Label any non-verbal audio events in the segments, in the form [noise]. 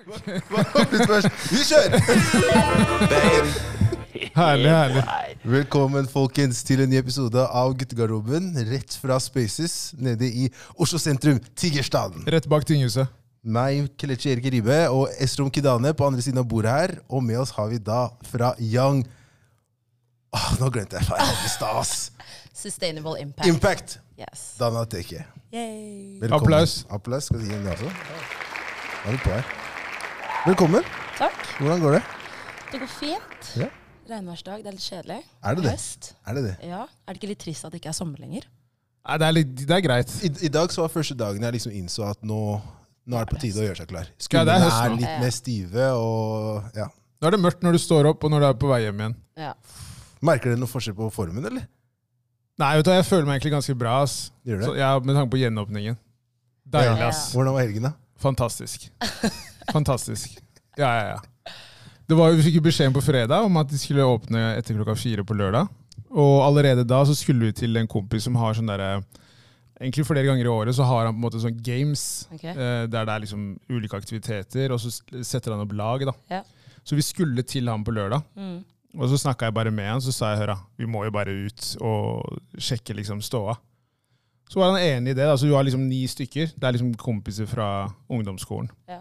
Vi kjører! Herlig, herlig. Velkommen folkens til en ny episode av Guttegarderoben rett fra Spaces nede i Oslo sentrum, Tigerstaden. Rett bak tinghuset. Meg, Kelechi Erik Ribe og Esrom Kidane på andre siden av bordet her. Og med oss har vi da fra Young Åh, Nå glemte jeg i stad, ass. Sustainable impact. Impact. Yes. Dana Teke. Velkommen. Applaus. Applaus. Skal du gi en det også? Da er på her. Velkommen. Takk. Hvordan går det? Det går fint. Ja. Regnværsdag. Det er litt kjedelig. Er det det? Høst. Er det det? Ja. Er det ikke litt trist at det ikke er sommer lenger? Nei, det, er litt, det er greit. I, I dag så var første dagen jeg liksom innså at nå, nå er det på tide å gjøre seg klar. Ja, er er litt mer stive, og ja. Nå er det mørkt når du står opp, og når du er på vei hjem igjen. Ja. Merker dere noe forskjell på formen, eller? Nei, vet du, jeg føler meg egentlig ganske bra. ass. Gjør Så, det? ja, Med tanke på gjenåpningen. Deilig, Ja. ass. Hvordan var helgen, da? Fantastisk. [laughs] Fantastisk. Ja, ja, ja. Det var, vi fikk jo beskjeden på fredag om at de skulle åpne etter klokka fire på lørdag. Og allerede da så skulle vi til en kompis som har sånn derre Egentlig flere ganger i året så har han på en måte sånn games okay. eh, der det er liksom ulike aktiviteter, og så setter han opp lag. da. Ja. Så vi skulle til ham på lørdag. Mm. Og så snakka jeg bare med han, så sa jeg høra, vi må jo bare ut og sjekke liksom ståa. Så var han enig i det. da, så Du har liksom ni stykker. Det er liksom kompiser fra ungdomsskolen. Ja.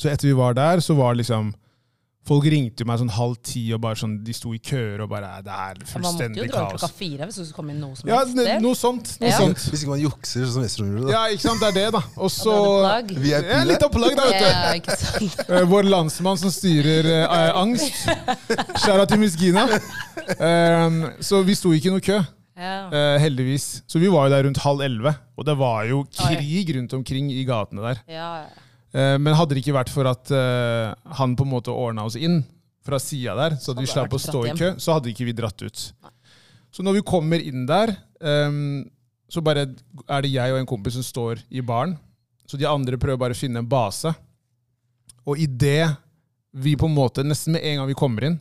Så etter vi var der, så var liksom Folk ringte jo meg sånn halv ti, og bare sånn, de sto i køer og bare Det er fullstendig kaos. Man måtte jo dra klokka fire hvis du skulle komme inn noe som Ja, helst sted. noe sånt. Noe Ja. sånt. Hvis ikke man jukser, sånn som Vesterålen gjorde. da. Ja, ikke sant. Det er det, da. Og så plagg. Ja, litt av plagg, da, vet du. Ja. [laughs] Eh, Vår landsmann som styrer eh, angst. Skjæra til Miss Gina. Um, så vi sto ikke i noe kø, Ja. eh, heldigvis. Så vi var jo der rundt halv elleve, og det var jo krig rundt omkring i gatene der. Ja, ja. Eh, men hadde det ikke vært for at eh, han på en måte ordna oss inn fra sida der, så hadde vi slapp å stå i kø, så hadde ikke vi dratt ut. Så når vi kommer inn der, ehm, så bare er det jeg og en kompis som står i baren. Så de andre prøver bare å finne en base. Og idet vi på en måte, nesten med en gang vi kommer inn,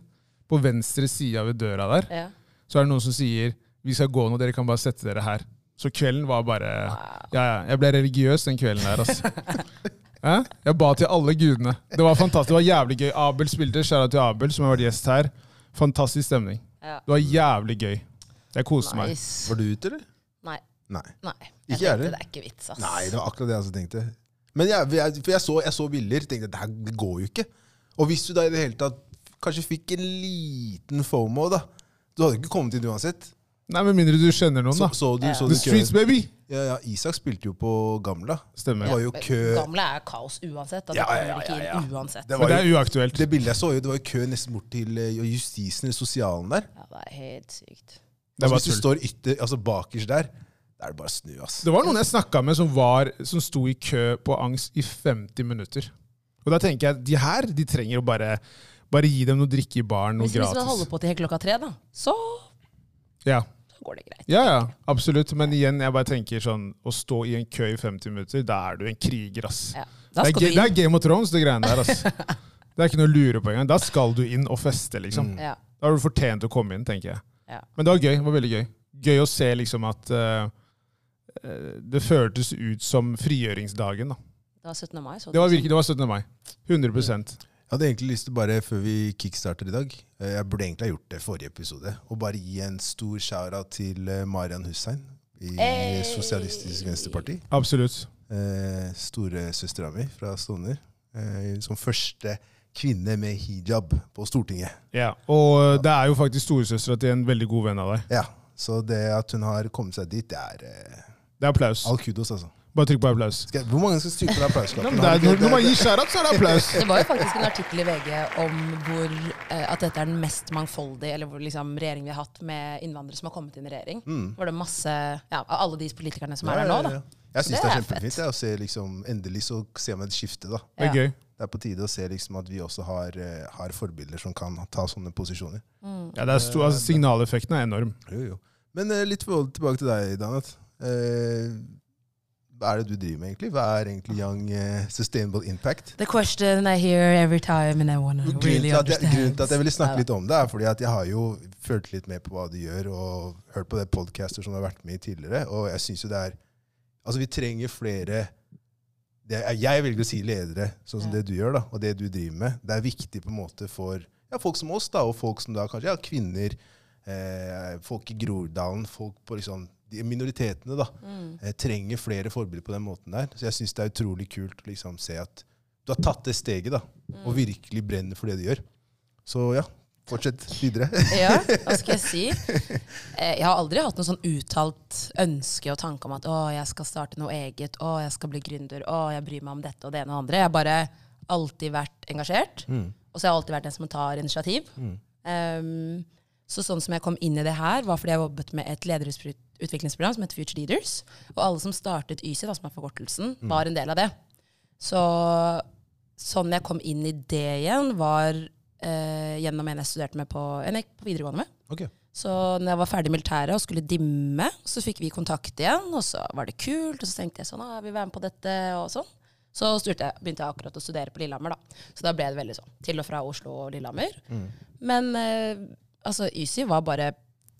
på venstre side ved døra der, ja. så er det noen som sier vi skal gå nå, dere kan bare sette dere her. Så kvelden var bare Wow. Ja, ja. Jeg ble religiøs den kvelden der, altså. [laughs] Hæ? Jeg ba til alle gudene. Det var fantastisk. Det var jævlig gøy. Abel spilte. Kjære til Abel, som har vært gjest her. Fantastisk stemning. Ja. Det var jævlig gøy. Jeg koste meg. Var du ute, eller? Nei. Nei. Nei. Ikke Jeg jeg tenkte det er ikke vits, ass. Nei, det var akkurat det jeg også tenkte. Men jeg, jeg, for jeg så, jeg så bilder, tenkte det her det går jo ikke. Og hvis du da i det hele tatt kanskje fikk en liten FOMO, da Du hadde ikke kommet inn uansett. Nei, Med mindre du kjenner noen, da. så du, Ja. så The du Streets, baby! Ja, ja, Isak spilte jo på Gamla. Det Stemmer. var jo kø Gamle er kaos uansett. Da. Ja, ja, ja, ikke ja, ja. uansett. Det Men det er uaktuelt. det bildet jeg så, jo, det var jo kø nesten bort til eh, justisen eller sosialen der. Ja, det er helt sykt. Det Altså, hvis du står ytter, altså bakerst der, da er det bare å snu, ass. Det var noen jeg snakka med som, var, som sto i kø på angst i 50 minutter. Og da tenker jeg de her de trenger å bare, bare gi dem noe drikke i baren, noe Hvis vi skal holde gratis. på til helt klokka tre, da, så Ja. Går det greit. ja, ja, absolutt. Men igjen, jeg bare tenker sånn Å stå i en kø i 50 minutter, da er du en kriger, ass. Ja. Det er, det er Game of Thrones, det greiene der. ass. [laughs] Det er ikke noe å lure på engang. Da skal du inn og feste, liksom. Mm. Ja. Da har du fortjent å komme inn, tenker jeg. Ja. Men det var gøy. det var veldig gøy. Gøy å se liksom at eh, eh, det føltes ut som frigjøringsdagen. da. Det var 17. mai. Så Det var virkelig, det var 17. mai. 100 Jeg hadde egentlig lyst til bare, før vi kickstarter i dag eh, Jeg burde egentlig ha gjort det forrige episode. Og bare gi en stor shout-out til eh, Marian Hussein i Hey! Sosialistisk Venstreparti. Absolutt. Eh, Storesøstera mi fra Stovner. Eh, som første kvinne med hijab på Stortinget. Ja. Og det er jo faktisk storesøstera til en veldig god venn av deg. Ja, Så det at hun har kommet seg dit, det er eh, Det er applaus. all kudos, altså. Bare trykk på applaus. Skal hvor mange skal stryke på applausknappen? når, man gir skjærat, så er det applaus. Det var jo faktisk en artikkel i VG om hvor, eh, at dette er den mest mangfoldige eller hvor liksom, regjeringen vi har hatt med innvandrere som har kommet inn i regjering. Mm. Var det masse, ja, Av alle de politikerne som Ja, er der nå, da. ja. Jeg syns Det det er kjempefint jeg, å se liksom, endelig så ser man et skifte. da. Det er Ja. gøy. Det er på tide å se liksom, at vi også har, eh, har forbilder som kan ta sånne posisjoner. Mm. Ja, det er stor, altså, signaleffekten er enorm. Jo, jo. Men eh, litt tilbake til deg, Danet. Eh, hva er det du driver med, egentlig? Hva er egentlig Young uh, Sustainable Impact? The question I hear every time and I wanna Grunnen really understand. jeg, grunnen til at jeg ville snakke litt om det, er fordi at jeg har jo følt litt med på hva du gjør, og hørt på det podcaster som du har vært med i tidligere. Og jeg synes jo det er Altså, vi trenger flere er, Jeg velger å si ledere, sånn som Ja. det du gjør, da, og det du driver med. Det er viktig på en måte for ja, folk som oss, da, og folk som da kanskje ja, kvinner, eh, folk i Groruddalen, folk på liksom, minoritetene, da, mm. trenger flere forbilder på den måten der. Så jeg syns det er utrolig kult å liksom se at du har tatt det steget, da, og virkelig brenner for det du gjør. Så ja, fortsett videre. Ja, hva skal jeg si? [laughs] Eh, Jeg har aldri hatt noe sånn uttalt ønske og tanke om at å, jeg skal starte noe eget, å, jeg skal bli gründer, å, jeg bryr meg om dette og det ene og det andre. Jeg har bare alltid vært engasjert, og så har jeg alltid vært den som tar initiativ. Um, så sånn som jeg kom inn i det her, var fordi jeg jobbet med et lederutviklingsprogram som heter Future Leaders. Og alle som startet YSI, da, som er forkortelsen, var en del av det. Så sånn jeg kom inn i det igjen, var eh, gjennom en jeg studerte med på, en jeg gikk på videregående med. Okay. Så når jeg var ferdig i militæret og skulle dimme, så fikk vi kontakt igjen, og så var det kult. Og så tenkte jeg sånn, ah, vil være med på dette, og sånn. Så jeg, begynte jeg akkurat å studere på Lillehammer, da. Så da ble det veldig sånn til og fra Oslo og Lillehammer. Men eh, altså, YSI var bare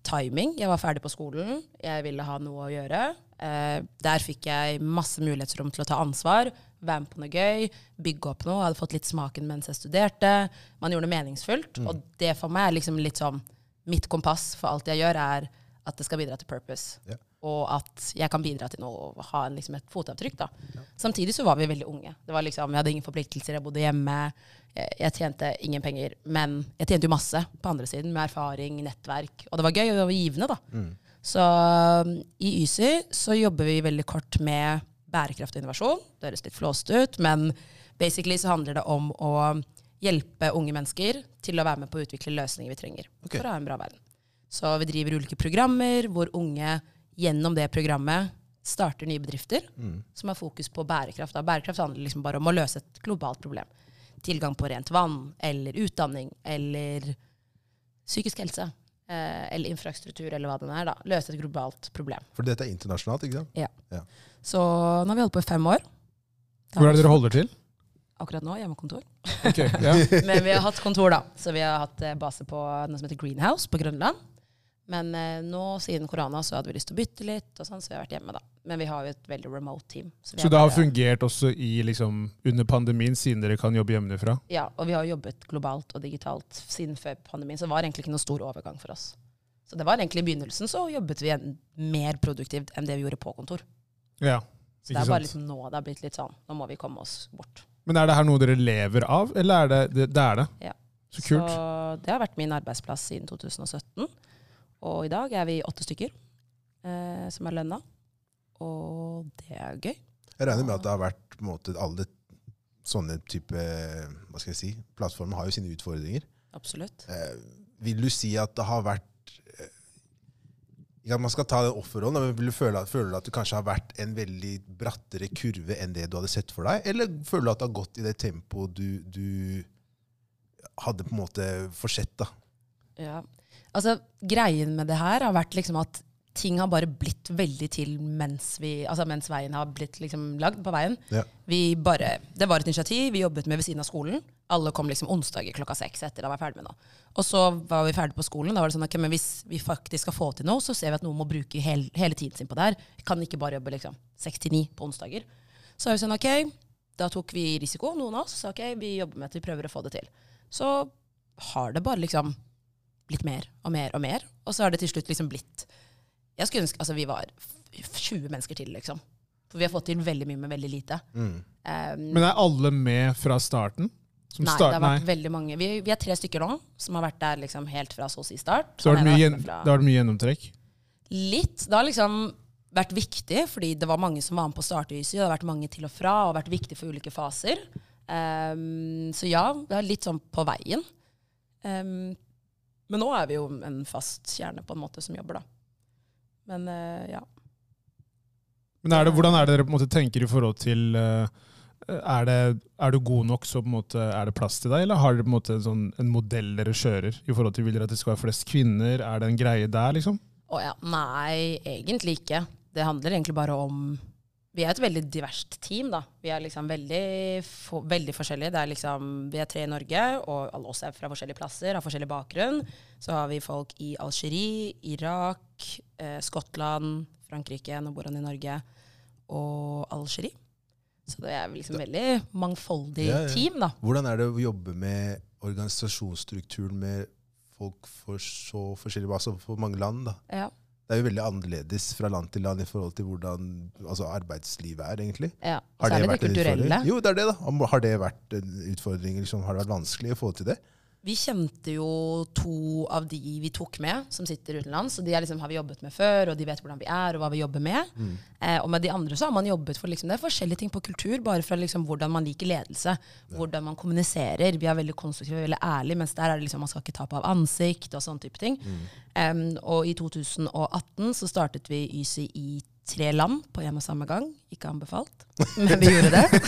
timing. Jeg var ferdig på skolen, jeg ville ha noe å gjøre. Eh, der fikk jeg masse mulighetsrom til å ta ansvar, være med på noe gøy, bygge opp noe. Jeg hadde fått litt smaken mens jeg studerte. Man gjorde det meningsfullt. Og det for meg er liksom litt sånn Mitt kompass for alt jeg gjør, er at det skal bidra til purpose. Ja. Og at jeg kan bidra til noe og ha en, liksom et fotavtrykk. da. Samtidig så var vi veldig unge. Det var liksom, Jeg hadde ingen forpliktelser, jeg bodde hjemme. Jeg, jeg tjente ingen penger. Men jeg tjente jo masse på andre siden, med erfaring, nettverk. Og det var gøy og det var givende, da. Så um, i YSY så jobber vi veldig kort med bærekraft og innovasjon. Det høres litt flåst ut, men basically så handler det om å hjelpe unge mennesker til å være med på å utvikle løsninger vi trenger okay. for å ha en bra verden. Så vi driver ulike programmer hvor unge gjennom det programmet starter nye bedrifter som har fokus på bærekraft. Da. Bærekraft handler liksom bare om å løse et globalt problem. Tilgang på rent vann, eller utdanning, eller psykisk helse. Eh, eller infrastruktur, eller hva den er. da. Løse et globalt problem. For dette er internasjonalt, ikke sant? Ja. Ja. Så nå har vi holdt på i fem år. Hvor er det dere holder til? Akkurat nå hjemmekontor. Okay, ja. [laughs] Men vi har hatt kontor, da. Så vi har hatt eh, base på noe som heter Greenhouse på Grønland. Men eh, nå siden korona så hadde vi lyst til å bytte litt, og sånn, så vi har vært hjemme. da. Men vi har jo et veldig remote team. Så er det har bare- fungert også i, liksom, under pandemien, siden dere kan jobbe hjemmefra? Ja, og vi har jobbet globalt og digitalt siden før pandemien, så det var egentlig ikke noen stor overgang for oss. Så det var egentlig i begynnelsen så jobbet vi mer produktivt enn det vi gjorde på kontor. Ja, ikke Så det er bare liksom nå det har blitt litt sånn, nå må vi komme oss bort. Men er det her noe dere lever av, eller er det det, det er det? Ja. Så kult. Så det har vært min arbeidsplass siden 2017. Og i dag er vi åtte stykker eh, som er lønna. Og det er gøy. Jeg regner med at det har vært på en måte, alle sånne type hva skal jeg si, plattformer har jo sine utfordringer. Absolutt. Eh, vil du si at det har vært ja, Ikke at man skal ta den offerrollen, men vil du føle at, du at det kanskje har vært en veldig brattere kurve enn det du hadde sett for deg? Eller føler du at det har gått i det tempoet du, du hadde på en måte forsett? da? Ja. Altså, greien med det her har vært liksom at ting har bare blitt veldig til mens, vi, altså mens veien har blitt liksom lagd på veien. Ja. Vi bare, det var et initiativ, vi jobbet med ved siden av skolen. Alle kom liksom onsdager klokka seks etter å være ferdig med noe. Og så var vi ferdig på skolen. Da var det sånn, at men Hvis vi faktisk skal få til noe, så ser vi at noen må bruke hel, hele tiden sin på det her. Kan ikke bare jobbe liksom seks til ni på onsdager. Så er vi sånn, ok, da tok vi risiko, noen av oss. Så ok, vi jobber med at vi prøver å få det til. Så har det bare liksom blitt mer og mer og mer. Og så har det til slutt liksom blitt Jeg skulle ønske altså vi var 20 mennesker til, liksom. For vi har fått til veldig mye med veldig lite. Mm. Um, Men er alle med fra starten? Som nei, start- det har vært veldig mange. Vi, vi er tre stykker nå som har vært der liksom helt fra så å si start. Så har det mye, vært gjen- fra- det har vært mye gjennomtrekk? Litt. Det har liksom vært viktig, fordi det var mange som var med på startlyset. Det har vært mange til og fra, og vært viktig for ulike faser. Um, så ja, det er litt sånn på veien. Ehm, men nå er vi jo en fast kjerne på en måte som jobber, da. Men eh, ja. Men er det, hvordan er det dere på en måte tenker i forhold til eh, er, det, er du god nok, så på en måte er det plass til deg, eller har dere på en måte en, sånn, en modell dere kjører? i forhold til Vil dere at det skal være flest kvinner? Er det en greie der, liksom? Å ja. Nei, egentlig ikke. Det handler egentlig bare om Vi er et veldig diverst team, da. Vi er liksom veldig, for, veldig forskjellige. Det er liksom, vi er tre i Norge, og alle oss er fra forskjellige plasser, har forskjellig bakgrunn. Så har vi folk i Algerie, Irak, eh, Skottland, Frankrike, nå bor han i Norge, og Algerie. Så det er liksom veldig mangfoldig Ja, ja. team, da. Hvordan er det å jobbe med organisasjonsstrukturen med folk for så forskjellige altså for mange land? da? Ja. Det er jo veldig annerledes fra land til land i forhold til hvordan altså arbeidslivet er, egentlig. ja. Og så er det det kulturelle. Jo, det er det, da. Har det vært en utfordring? Liksom, har det vært vanskelig å få til det? Vi kjente jo to av de vi tok med, som sitter utenlands. Og de er liksom, har vi jobbet med før, og de vet hvordan vi er, og hva vi jobber med. Eh, og med de andre så har man jobbet for liksom, det er forskjellige ting på kultur, bare fra liksom, hvordan man liker ledelse, hvordan man kommuniserer. Vi er veldig konstruktive, veldig ærlige, mens der er det liksom, man skal ikke tape av ansikt og sånne type ting. Em, og i 2018 så startet vi YSI i tre land på en og samme gang. Ikke anbefalt, [laughs] men vi gjorde det.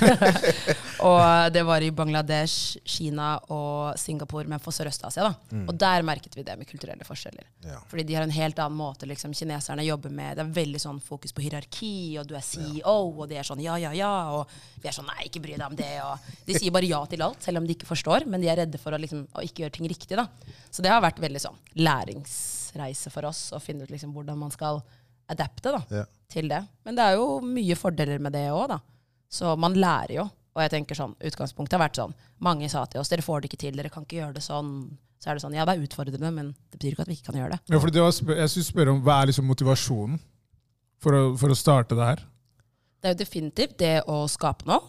[laughs] og det var i Bangladesh, Kina og Singapore, men for Sørøst-Asia. da. Og der merket vi det med kulturelle forskjeller. Ja. Fordi de har en helt annen måte liksom, kineserne jobber med. Det er veldig sånn fokus på hierarki, og du er CEO, og de er sånn ja, ja, ja. Og vi er sånn nei, ikke bry deg om det. Og de sier bare ja til alt, selv om de ikke forstår. Men de er redde for å, liksom, å ikke gjøre ting riktig. da. Så det har vært veldig sånn læringsreise for oss å finne ut liksom, hvordan man skal adapte da, Ja. til det. Men det er jo mye fordeler med det òg, da. Så man lærer jo. Og jeg tenker sånn, utgangspunktet har vært sånn Mange sa til oss dere får det ikke til, dere kan ikke gjøre det sånn. Så er det sånn, ja det er utfordrende, men det betyr ikke at vi ikke kan gjøre det. Ja, for det var, jeg synes spørre om Hva er liksom motivasjonen for å, for å starte det her? Det er jo definitivt det å skape noe,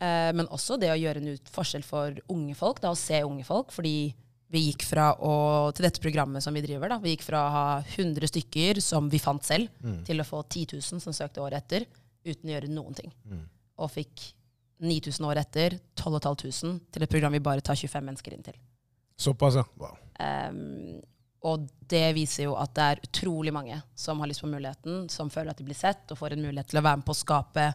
eh, men også det å gjøre en ut forskjell for unge folk. Da, å se unge folk. Fordi vi gikk fra å, til dette programmet som vi driver, da, vi gikk fra å ha 100 stykker som vi fant selv, til å få 10 000 som søkte året etter, uten å gjøre noen ting. Og fikk 9000 år etter, 12 500 til et program vi bare tar 25 mennesker inn til. Såpass, ja. Wow. Um, og det viser jo at det er utrolig mange som har lyst på muligheten, som føler at de blir sett, og får en mulighet til å være med på å skape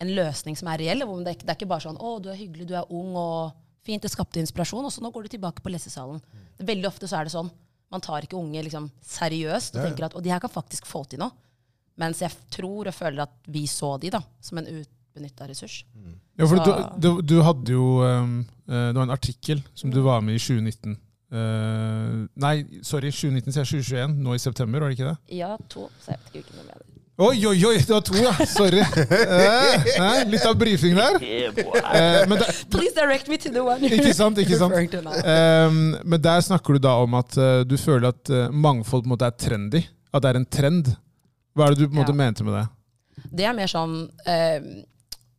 en løsning som er reell. Det, er ikke- det er ikke bare sånn 'Å, du er hyggelig, du er ung og fint'. Det skapte inspirasjon, og så nå går du tilbake på lesesalen. Veldig ofte så er det sånn. Man tar ikke unge liksom, seriøst og Ja, tenker at Og de her kan faktisk få til noe'. Mens jeg tror og føler at vi så de da, som en utbenytta ressurs. Ja, for du, du, du hadde jo um, eh, Det var en artikkel som du var med i 2019. Uh, nei, sorry, 2019 sier jeg 2021. Nå i september, var det ikke det? Ja, to. Så jeg vet ikke hvilken nummer jeg. Oi, oi, oi! Det var to, ja! Sorry. Eh, eh, litt av brifing der. [laughs] Eh, men det, Please direct me to the one Ikke sant, ikke sant. Um, men der snakker du da om at uh, du føler at uh, mangfold på en måte er trendy. At det er en trend. Hva er det du på en måte Ja. mente med det? Det er mer sånn uh,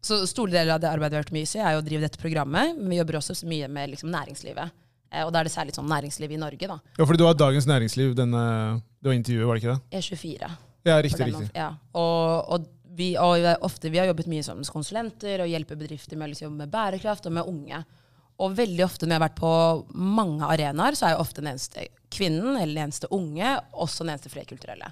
Så Store deler av det arbeidet vi har gjort mye i, er jo å drive dette programmet. Men vi jobber også så mye med liksom, næringslivet. Eh, og da er det særlig sånn næringsliv i Norge. da. Ja, fordi du har Dagens Næringsliv, denne, det var intervjuet, var det ikke det? E24. Ja, riktig, riktig. Ja. Og, og, vi, og vi ofte, vi har jobbet mye som konsulenter og hjelper bedrifter med, å liksom, med bærekraft og med unge. Og veldig ofte når jeg har vært på mange arenaer, så er jeg ofte den eneste kvinnen eller den eneste unge, også den eneste flerkulturelle.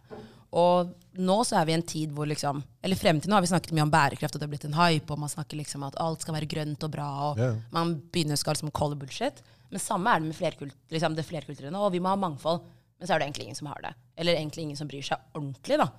Og nå så er vi i en tid hvor liksom Eller frem til nå har vi snakket mye om bærekraft, og det har blitt en hype, og man snakker liksom at alt skal være grønt og bra, og yeah. man begynner skal liksom call it bullshit. Men samme er det med flerkult, liksom det flerkulturelle. Og vi må ha mangfold. Men så er det egentlig ingen som har det. Eller egentlig ingen som bryr seg ordentlig, da.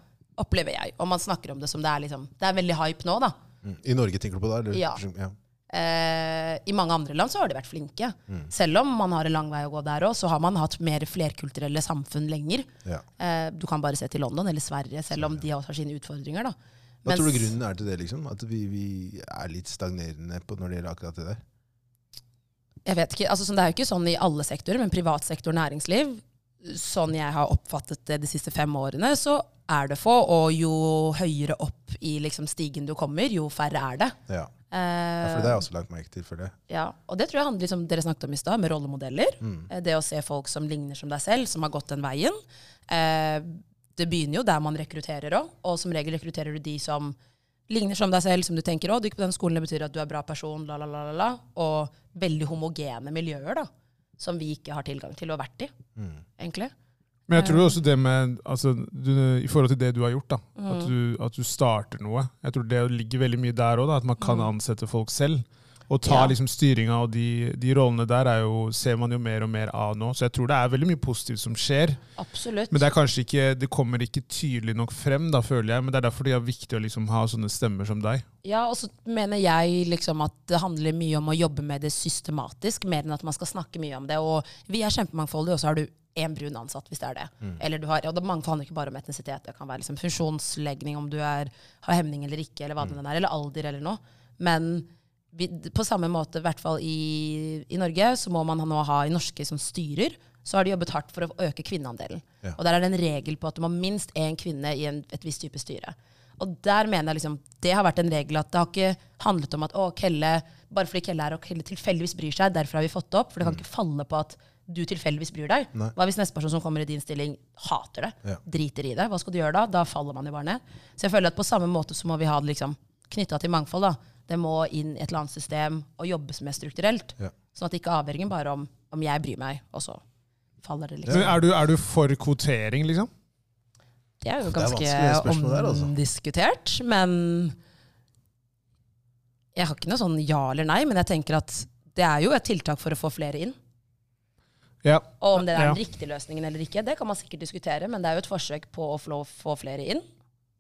Opplever jeg. Og man snakker om det som det er liksom Det er veldig hype nå, da. Mm. I Norge tenker du på det? Eller? Ja. ja. Eh, I mange andre land så har de vært flinke. Selv om man har en lang vei å gå der òg, så har man hatt mer flerkulturelle samfunn lenger. Ja. Eh, du kan bare se til London eller Sverige, selv om de også har sine utfordringer. da. Hva Mens- tror du grunnen er til det? liksom? At vi, vi er litt stagnerende på når det gjelder akkurat det der? Jeg vet ikke, altså sånn, Det er jo ikke sånn i alle sektorer, men privat sektor næringsliv, sånn jeg har oppfattet det de siste fem årene, så er det få. Og jo høyere opp i liksom, stigen du kommer, jo færre er det. Ja. Eh, ja, for det har jeg også lagt merke til. for det. ja, og det tror jeg handler liksom, dere snakket om i stad, med rollemodeller. Mm. Det å se folk som ligner som deg selv, som har gått den veien. Eh, det begynner jo der man rekrutterer òg, og som regel rekrutterer du de som ligner som deg selv, som du tenker å, du gikk på den skolen, det betyr at du er bra person, la, la, la, la, la. Og veldig homogene miljøer, da. Som vi ikke har tilgang til og vært i, egentlig. Men jeg tror også det med altså, du, I forhold til det du har gjort, da, Mm. at, du, at du starter noe Jeg tror det ligger veldig mye der òg, at man kan ansette folk selv. Og ta Mm. Ja. liksom styringa, og de, de rollene der er jo, ser man jo mer og mer av nå. Så jeg tror det er veldig mye positivt som skjer. Absolutt. Men det ikke, det kommer ikke tydelig nok frem, da, føler jeg. Men det er derfor det er viktig å liksom ha sånne stemmer som deg. Ja, og så mener jeg liksom at det handler mye om å jobbe med det systematisk, mer enn at man skal snakke mye om det. Og vi er kjempemangfoldige, og så har du én brun ansatt, hvis det er det. Eller du har, og det handler ikke bare om etnisitet, det kan være liksom funksjonslegning, om du er, har hemning eller ikke, eller hva det er, eller alder eller noe. Men på samme måte, i hvert fall i, i Norge, så må man nå ha i norske som styrer, så har de jobbet hardt for å øke kvinneandelen. Ja. Og der er det en regel på at du må ha minst én kvinne i en, et visst type styre. Og der mener jeg liksom, det har vært en regel at det har ikke handlet om at å, Kelle, bare fordi Kelle er og Kelle tilfeldigvis bryr seg, derfor har vi fått det opp. For det kan ikke falle på at du tilfeldigvis bryr deg. Nei. Hva hvis neste person som kommer i din stilling, hater det? Ja. Driter i det? Hva skal du gjøre da? Da faller man jo bare ned. Så jeg føler at på samme måte så må vi ha det liksom knytta til mangfold. da. Det må inn i et eller annet system og jobbes med strukturelt. Ja. Sånn at det ikke avhenger bare om om jeg bryr meg, og så faller det liksom. er du, er du for kvotering, liksom? Det er jo Det er ganske der, altså. omdiskutert, men jeg har ikke noe sånn ja eller nei, men jeg tenker at det er jo et tiltak for å få flere inn. Ja. Og om det er Ja. den riktige løsningen eller ikke, det kan man sikkert diskutere, men det er jo et forsøk på å få få flere inn.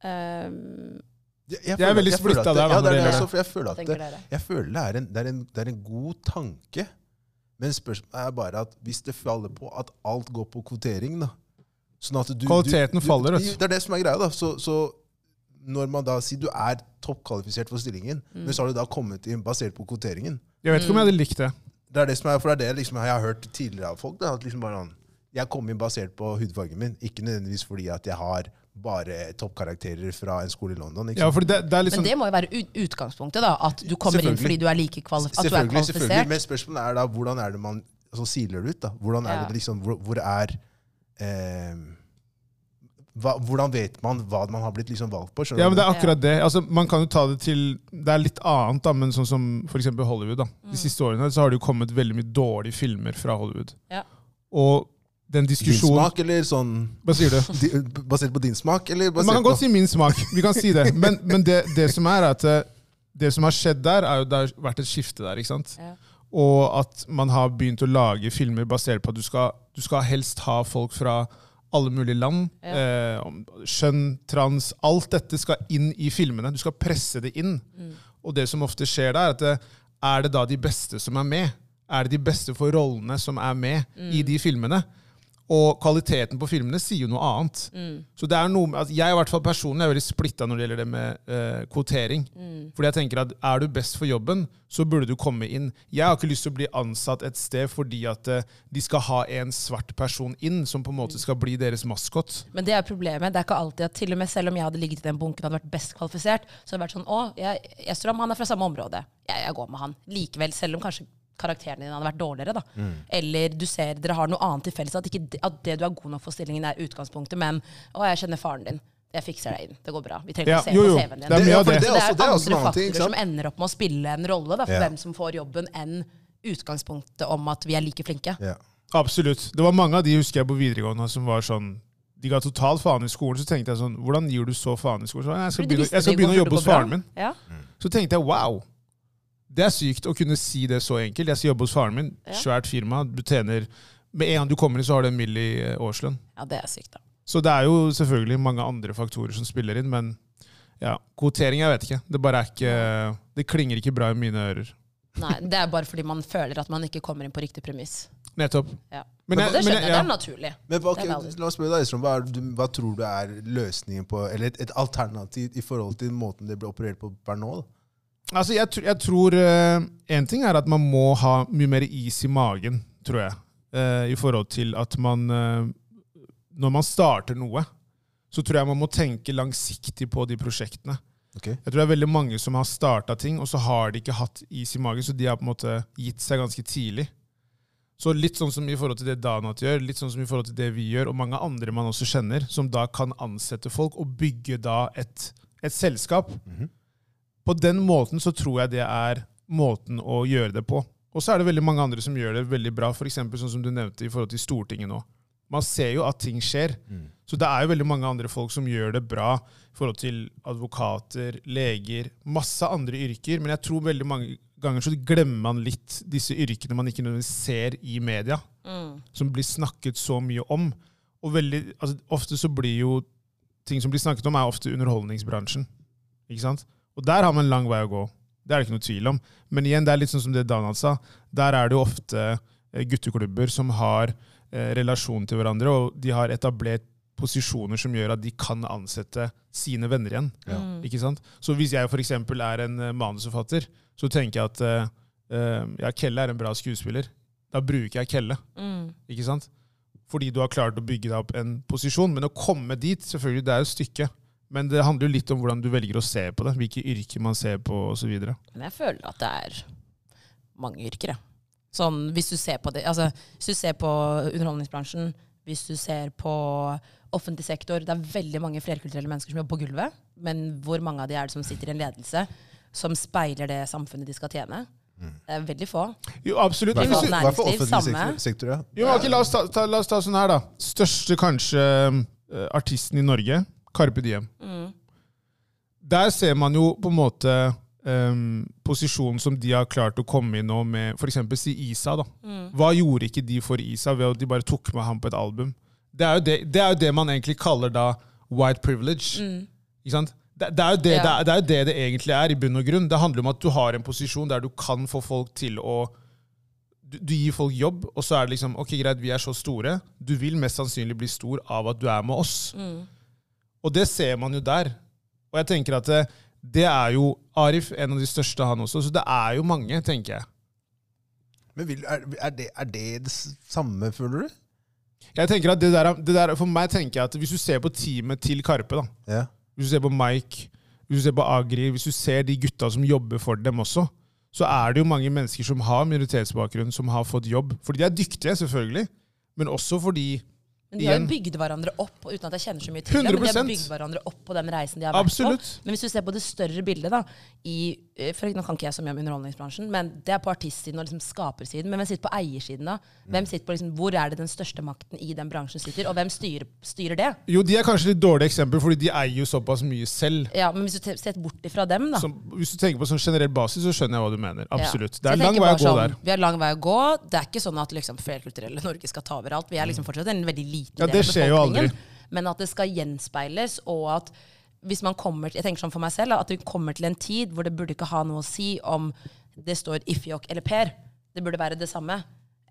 Um, Jeg, Jeg er veldig splitta der, Ja, det er det for jeg føler at det, jeg føler det er, en, det, er en, det er en god tanke. Men spørsmålet er bare at hvis det faller på at alt går på kvotering da, sånn at du, Kvaliteten du, faller, vet du. det er det som er greia. da. Så, så når man da sier du er toppkvalifisert for stillingen, Mm. men så har du da kommet inn basert på kvoteringen Jeg vet ikke om jeg hadde likt det. Det er det som er, for det er det liksom, jeg har hørt tidligere av folk. Da, at liksom bare sånn, Jeg kom inn basert på hudfargen min, ikke nødvendigvis fordi at jeg har bare toppkarakterer fra en skole i London. Ikke Ja, for det, det er Men liksom det må jo være utgangspunktet, da. At du kommer inn fordi du er like kvalif at du er Selvfølgelig, selvfølgelig. Men spørsmålet er da hvordan er det man altså, siler det ut? da? Hvordan er Ja. det liksom, hvor, hvor er eh, hva, Hvordan vet man hva man har blitt liksom valgt på? Ja, men det er akkurat det. Altså, man kan jo ta det til Det er litt annet, da, men sånn som f.eks. Hollywood. da. Mm. De siste årene så har det jo kommet veldig mye dårlige filmer fra Hollywood. Ja. Og den Din diskusjonen smak, eller sånn Hva sier du? [laughs] di, Basert på din smak? Eller basert Man kan godt si min smak. Vi kan si det. Men, men det, det som er at eh, det som har skjedd der, er jo det har vært et skifte der. ikke sant? Ja. Og at man har begynt å lage filmer basert på at du skal, du skal helst ha folk fra alle mulige land. Ja. Eh, skjønn, trans, alt dette skal inn i filmene. Du skal presse det inn. Mm. Og det som ofte skjer da, er at det, er det da de beste som er med? Er det de beste for rollene som er med i de filmene? Og kvaliteten på filmene sier jo noe annet. Så det er noe at Jeg i hvert fall personlig er veldig splitta når det gjelder det med uh, kvotering. Fordi jeg tenker at Er du best for jobben, så burde du komme inn. Jeg har ikke lyst til å bli ansatt et sted fordi at uh, de skal ha en svart person inn, som på en måte skal bli deres maskot. Men det er problemet. Det er ikke alltid at til og med selv om jeg hadde ligget i den bunken og hadde vært best kvalifisert, så hadde det vært sånn Å, jeg, tror han er fra samme område. Jeg, jeg går med han. Likevel, selv om kanskje karakteren din hadde vært dårligere, da. Mm. Eller du ser dere har noe annet til felles. At, ikke, at det du er god nok for stillingen, er utgangspunktet, men Å, jeg kjenner faren din. Jeg fikser deg inn. Det går bra. Vi trenger Ja, ikke se jo, på. CV-en din. Det Ja, det. det er andre faktorer som ender opp med å spille en rolle da, for Ja. hvem som får jobben, enn utgangspunktet om at vi er like flinke. Ja. Absolutt. Det var mange av de husker jeg på videregående som var sånn De ga totalt faen i skolen. Så tenkte jeg sånn Hvordan gir du så faen i skolen? Så, jeg skal begynne, jeg skal begynne å jobbe hos faren min. Ja. Så tenkte jeg wow. Det er sykt å kunne si det så enkelt. Jeg skal jobbe hos faren min. Ja. Svært firma. Du tjener Med en gang du kommer inn, så har du en mill. i eh, årslønn. ja, det er sykt, da. Så det er jo selvfølgelig mange andre faktorer som spiller inn, men ja, kvotering, jeg vet ikke. Det bare er ikke Det klinger ikke bra i mine ører. Nei, Det er bare fordi man føler at man ikke kommer inn på riktig premiss. Nettopp. Ja. Men men, det skjønner jeg, ja. det er naturlig. Men okay, Det er la oss spørre deg, hva, du- hva tror du er løsningen på, eller et, et alternativ i forhold til måten det blir operert på per nå? Da? Altså, jeg, jeg tror Én ting er at man må ha mye mer is i magen, tror jeg. uh, I forhold til at man uh, Når man starter noe, så tror jeg man må tenke langsiktig på de prosjektene. Okay. Jeg tror det er veldig mange som har starta ting, og så har de ikke hatt is i magen, så de har på en måte gitt seg ganske tidlig. Så litt sånn som i forhold til det Danat gjør, litt sånn som i forhold til det vi gjør, og mange andre man også kjenner, som da kan ansette folk og bygge da et, et selskap. Mhm. På den måten så tror jeg det er måten å gjøre det på. Og så er det veldig mange andre som gjør det veldig bra, f.eks. sånn som du nevnte i forhold til Stortinget nå. Man ser jo at ting skjer. Mm. Så det er jo veldig mange andre folk som gjør det bra i forhold til advokater, leger, masse andre yrker. Men jeg tror veldig mange ganger så glemmer man litt disse yrkene man ikke nødvendigvis ser i media, Mm. som blir snakket så mye om. Og veldig, altså, ofte så blir jo ting som blir snakket om, er ofte underholdningsbransjen. Ikke sant? Og der har man en lang vei å gå. Det er det ikke noe tvil om. Men igjen, det er litt sånn som det Donald sa. Der er det jo ofte eh, gutteklubber som har eh, relasjon til hverandre, og de har etablert posisjoner som gjør at de kan ansette sine venner igjen. Ja. Mm. Ikke sant? Så hvis jeg f.eks. er en eh, manusforfatter, så tenker jeg at eh, ja, Kelle er en bra skuespiller. Da bruker jeg Kelle. Mm. ikke sant? Fordi du har klart å bygge deg opp en posisjon. Men å komme dit, selvfølgelig, det er jo et stykke. Men det handler jo litt om hvordan du velger å se på det. Hvilke yrker man ser på osv. Men jeg føler at det er mange yrker, jeg. Sånn, hvis du ser på det, altså, hvis du ser på underholdningsbransjen, hvis du ser på offentlig sektor, det er veldig mange flerkulturelle mennesker som jobber på gulvet, men hvor mange av de er det som sitter i en ledelse som speiler det samfunnet de skal tjene? Det er veldig få. Jo, absolutt. Hva er for offentlig sektor, sektor ja. jo, okay, la, oss ta, ta, la oss ta sånn her, da. Største kanskje eh, artisten i Norge, Carpe Diem. Mm. Der ser man jo på en måte um, posisjonen som de har klart å komme i nå med f.eks. si Isa. da. Mm. Hva gjorde ikke de for Isa ved at de bare tok med ham på et album? Det er jo det, det, er jo det man egentlig kaller da white privilege. Mm. Ikke sant? Det, det, er jo det, Ja. det, er, det er det egentlig er i bunn og grunn. Det handler om at du har en posisjon der du kan få folk til å du, du gir folk jobb, og så er det liksom Ok, greit, vi er så store. Du vil mest sannsynlig bli stor av at du er med oss. Mm. Og det ser man jo der. Og jeg tenker at det, det er jo Arif, en av de største, han også. Så det er jo mange, tenker jeg. Men vil, er, er, det, er det det samme, føler du? Jeg tenker at det der, det der, For meg tenker jeg at hvis du ser på teamet til Karpe, da, Ja. hvis du ser på Mike, hvis du ser på Agri, hvis du ser de gutta som jobber for dem også, så er det jo mange mennesker som har minoritetsbakgrunn, som har fått jobb. Fordi de er dyktige, selvfølgelig, men også fordi Men de har jo bygd hverandre opp, uten at jeg kjenner så mye til det. Men de har 100%. bygd hverandre opp på den reisen de har vært Absolutt. på. Men hvis du ser på det større bildet, da i, for Nå kan ikke jeg så mye om underholdningsbransjen, men det er på artistsiden og liksom skapersiden. Men hvem sitter på eiersiden, da? Hvem sitter på liksom, Hvor er det den største makten i den bransjen sitter, og hvem styrer, styrer det? Jo, de er kanskje litt dårlige eksempler, fordi de eier jo såpass mye selv. Ja, Men hvis du ser bort ifra dem, da. Som, hvis du tenker på sånn generell basis, så skjønner jeg hva du mener. Absolutt. Ja. Det er lang vei å gå sånn, der. Vi har lang vei å gå. Det er ikke sånn at liksom, flerkulturelle Norge skal ta over alt. Vi er liksom fortsatt en veldig liten Ja, del av jo befolkningen. Men at det skal gjenspeiles, og at hvis man kommer til, jeg tenker sånn for meg selv, at vi kommer til en tid hvor det burde ikke ha noe å si om det står Ifjok eller Per. Det burde være det samme.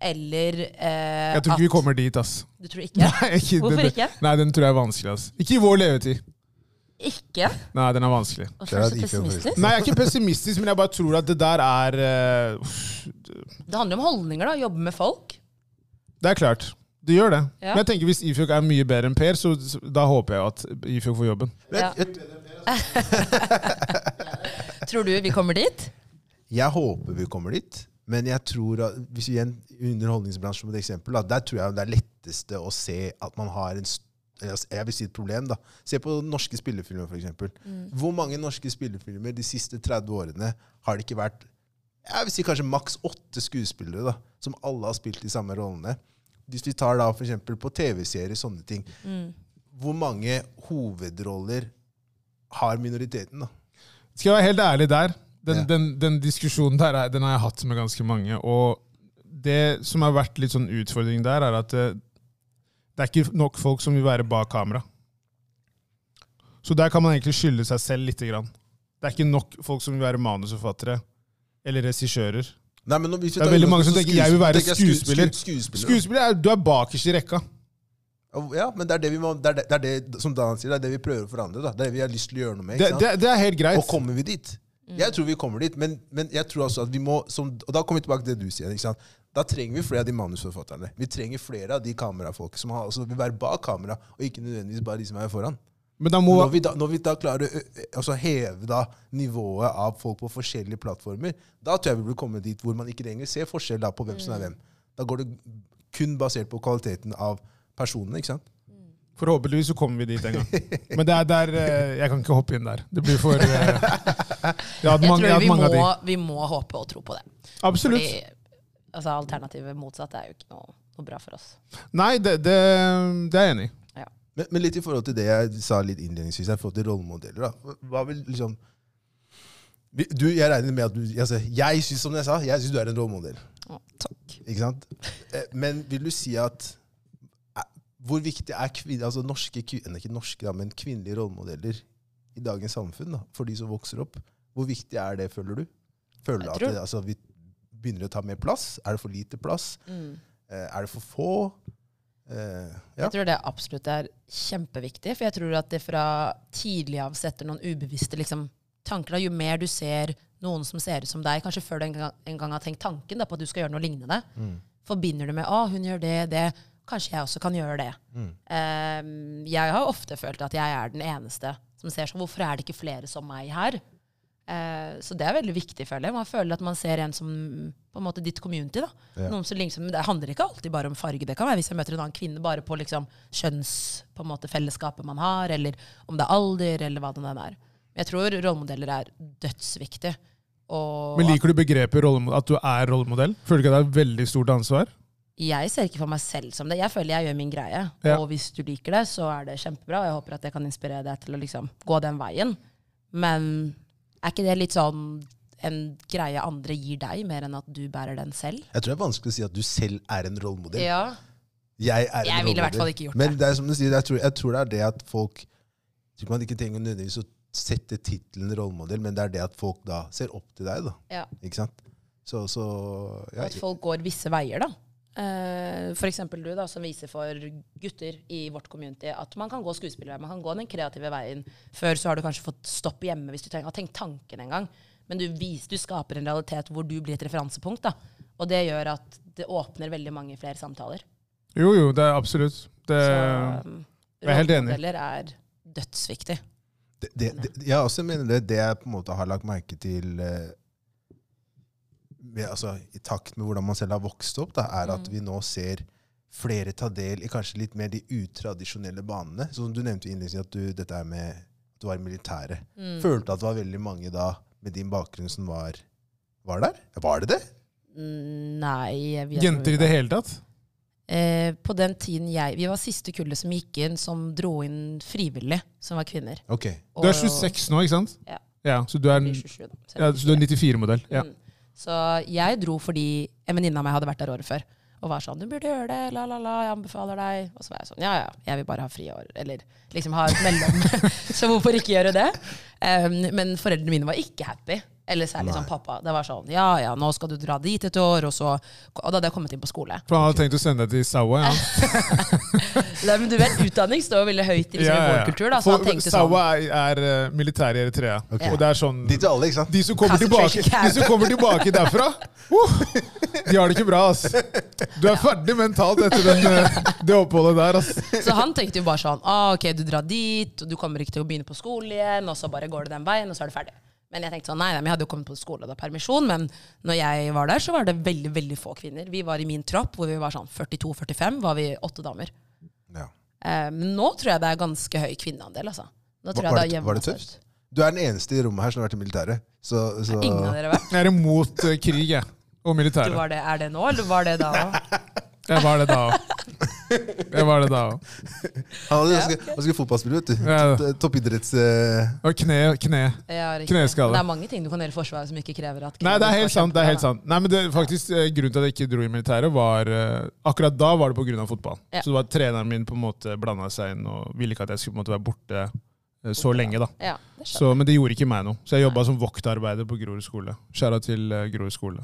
Eller eh, Jeg tror ikke vi kommer dit, ass. Du tror ikke? [laughs] Nei, ikke, Hvorfor den, ikke? Nei, den tror jeg er vanskelig, ass. Ikke i vår levetid. Ikke? Nei, den er vanskelig. Hvorfor er du så pessimistisk. Nei, jeg er ikke pessimistisk, men jeg bare tror at det der er uh, Det handler om holdninger, da. Jobbe med folk. Det er klart. Det gjør det. Ja. Men jeg tenker hvis Ifjok er mye bedre enn Per, så, så da håper jeg at Ifjok får jobben. Ja. [laughs] Tror du vi kommer dit? jeg håper vi kommer dit, men jeg tror at hvis vi igjen underholdningsbransjen som et eksempel, da, der tror jeg det er letteste å se at man har en jeg vil si et problem. da. Se på norske spillefilmer, f.eks. Hvor mange norske spillefilmer de siste 30 årene har det ikke vært jeg vil si kanskje maks åtte skuespillere da, som alle har spilt de samme rollene? Hvis vi tar da f.eks. på TV-serier, sånne ting. Hvor mange hovedroller har minoriteten? da? Skal jeg være helt ærlig der, den, Ja. den, den diskusjonen der er- den har jeg hatt med ganske mange. Og det som har vært litt sånn utfordring der, er at det, det er ikke nok folk som vil være bak kamera. Så der kan man egentlig skylde seg selv lite grann. Det er ikke nok folk som vil være manusforfattere eller regissører. Nei, men hvis vi Det er veldig mange som i tenker, jeg vil være skuespiller. sku- skuespiller. Skuespiller er du er bakerst i rekka. Ja, men det er det, vi må, det, er det, det er det som Dan sier, det er det vi prøver å forandre. Da. Det er det vi har lyst til å gjøre noe med. Det, sant? det, det er helt greit. og kommer vi dit? Jeg tror vi kommer dit, men, men jeg tror også at vi må som, Og da kommer vi tilbake til det du sier. Ikke sant? Da trenger vi flere av de manusforfatterne. Vi trenger flere av de kamerafolk som har, altså, vil være bak kamera, og ikke nødvendigvis bare de som er foran. Men da må Når vi da, når vi da klarer å ø- altså heve da nivået av folk på forskjellige plattformer, da tror jeg vi blir kommet dit hvor man ikke lenger ser forskjell da på hvem som er hvem. Da går det kun basert på kvaliteten av personene. ikke sant? Forhåpentligvis så kommer vi dit en gang. [laughs] Men det er der eh, Jeg kan ikke hoppe inn der. Det blir for eh, [laughs] Jeg hadde mange, jeg tror vi hatt mange av de. må, vi må håpe og tro på det. Absolutt. Fordi altså, alternativet motsatt er jo ikke noe, noe bra for oss. Nei, det, det, det er jeg enig i. Men, men litt i forhold til det jeg sa litt innledningsvis, i forhold til rollemodeller. da. Hva vil liksom du, Jeg regner med at du altså, Jeg syns som jeg sa, jeg synes du er en rollemodell. Å, takk. Ikke sant? Eh, Men vil du si at eh, Hvor viktig er kvinner, altså norske, ikke norske, da, men kvinnelige rollemodeller i dagens samfunn da, for de som vokser opp? Hvor viktig er det, føler du? Føler du at det, altså, vi begynner å ta mer plass? Er det for lite plass? Mm. Eh, Er det for få? Eh, ja. Jeg tror det absolutt er kjempeviktig, for jeg tror at det fra tidlig av setter noen ubevisste liksom, tanker. Da. Jo mer du ser noen som ser ut som deg, kanskje før du en gang, en gang har tenkt tanken da, på at du skal gjøre noe lignende, forbinder du med å, hun gjør det, det. Kanskje jeg også kan gjøre det. Eh, jeg har ofte følt at jeg er den eneste som ser sånn. Hvorfor er det ikke flere som meg her? Eh, så det er veldig viktig, føler jeg. Man føler at man ser en som på en måte ditt community. da. Ja. Noen som liksom, det handler ikke alltid bare om farge. Det kan være hvis jeg møter en annen kvinne bare på liksom kjønns på en måte fellesskapet man har, eller om det er alder, eller hva det nå er. Jeg tror rollemodeller er dødsviktig. Men liker du begrepet at du er rollemodell? Føler du ikke det er et veldig stort ansvar? jeg ser ikke for meg selv som det. Jeg føler jeg gjør min greie. Ja. Og hvis du liker det, så er det kjempebra. Og jeg håper at jeg kan inspirere deg til å liksom gå den veien. Men er ikke det litt sånn en greie andre gir deg, mer enn at du bærer den selv? Jeg tror det er vanskelig å si at du selv er en rollemodell. Ja. Jeg er en Jeg ville i hvert fall ikke gjort Men det. det er som du sier, jeg tror, jeg tror det er det at folk jeg tror man ikke trenger nødvendigvis å sette tittelen rollemodell, men det er det at folk da ser opp til deg. da. Ja. Ikke sant? Så, så ja, At folk går visse veier, da. Eh, for eksempel du, da, som viser for gutter i vårt community at man kan gå skuespillerveien, man kan gå den kreative veien. Før så har du kanskje fått stopp hjemme hvis du tenker, har tenkt tanken en gang. Men du, viser, du skaper en realitet hvor du blir et referansepunkt. da. Og det gjør at det åpner veldig mange flere samtaler. Jo, jo, det er absolutt. Det, Så um, jeg er helt enig. er dødsviktig. det, det, det, jeg også mener det, det jeg på en måte har lagt merke til eh, med, altså, i takt med hvordan man selv har vokst opp, da, er Mm. at vi nå ser flere ta del i kanskje litt mer de utradisjonelle banene. Som du nevnte innledningsvis at du, dette er med at du var i militæret. Mm. Følte at det var veldig mange da med din bakgrunn som var, var der? Var det det? Mm, Nei. jeg jenter i det hele tatt? Eh, på den tiden jeg Vi var siste kullet som gikk inn, som dro inn frivillig, som var kvinner. Ok. Du er Og- 26 nå, ikke sant? Ja. Ja, så du er, blir 27 da, ja, så du er 94-modell. Ja. Mm. Så jeg dro fordi en venninne av meg hadde vært der året før. Og var sånn 'Du burde gjøre det. La, la, la. Jeg anbefaler deg.' Og så var jeg sånn 'Ja, ja. Jeg vil bare ha friår.' Eller liksom ha et mellom. [laughs] så hvorfor ikke gjøre det? Um, men foreldrene mine var ikke happy. Eller særlig Nei. sånn pappa. Det var sånn 'Ja, ja, nå skal du dra dit et år', og så Og da hadde jeg kommet inn på skole. For han hadde tenkt å sende deg til Sawa. Ja. [laughs] Nei, men du vet, utdanning står jo veldig høyt i ja, i vår kultur. Da, så For han tenkte sånn Sawa er, er eh, militær i Eritrea. Okay. Og det er sånn De alle, ikke sant? De som kommer tilbake, de som kommer tilbake derfra, uh, de har det ikke bra. ass. Du er ferdig mentalt etter den, eh, det oppholdet der. ass. Så han tenkte jo bare sånn ah, Ok, du drar dit, og du kommer ikke til å begynne på skole igjen, og så bare går det den veien, og så er du ferdig. Men jeg tenkte sånn, nei, nei, jeg hadde jo kommet på skole og da permisjon, men når jeg var der, så var det veldig veldig få kvinner. Vi var i min tropp, hvor vi var sånn 42-45, var vi åtte damer. Ja. Men um, nå tror jeg det er ganske høy kvinneandel, altså. Nå tror Var- jeg det er var det tøft? Du er den eneste i rommet her som har vært i militæret. Så, så Ingen av dere vært? Jeg er imot eh, krig jeg, og Du militæret. var det, er det nå, eller var det da òg? [laughs] Jeg var det da òg. Jeg var det da òg. Han var Ja, ganske, ganske fotballspiller, vet du. Ja. Toppidretts... eh, Og kne, kne. Kneskade. Det er mange ting du kan gjøre i Forsvaret som ikke krever at Nei, det er helt sant. det er helt sant. Nei, men det, faktisk, eh, Grunnen til at jeg ikke dro i militæret, var eh, Akkurat da var det pga. fotball. Ja. Så det var treneren min på en måte blanda seg inn og ville ikke at jeg skulle på en måte være borte så lenge. da. da. Ja, det Så, men det gjorde ikke meg noe. Så jeg jobba som voktarbeider på Grorud skole. Skjæra til uh, Grorud skole.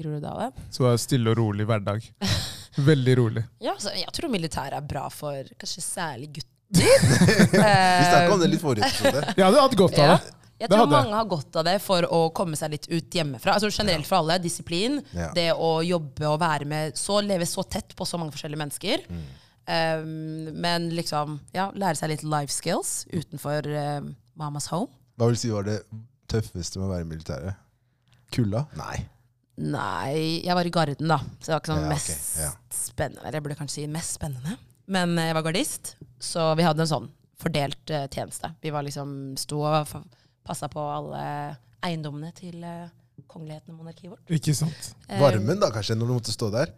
Groruddalen. Så det er stille og rolig hverdag. [laughs] Veldig rolig. Ja, så jeg tror militæret er bra for kanskje særlig gutter. [laughs] Vi snakka om det litt forrige episode. Jeg hadde hatt godt av Ja. Jeg Det tror hadde jeg. mange har godt av det for å komme seg litt ut hjemmefra. Altså Generelt for alle. Disiplin. Ja. Det å jobbe og være med så, leve så tett på så mange forskjellige mennesker. Mm. Um, men liksom ja, lære seg litt life skills utenfor um, mamas home. Hva vil si var det tøffeste med å være i militæret? Kulda? Nei. Nei, jeg var i Garden, da. Så det var ikke sånn Ja, mest ja. spennende. Eller jeg burde kanskje si mest spennende. Men eh, jeg var gardist, så vi hadde en sånn fordelt uh, tjeneste. Vi var liksom sto og passa på alle eiendommene til uh, kongeligheten og monarkiet vårt. Ikke sant? Varmen, da, kanskje, når du måtte stå der?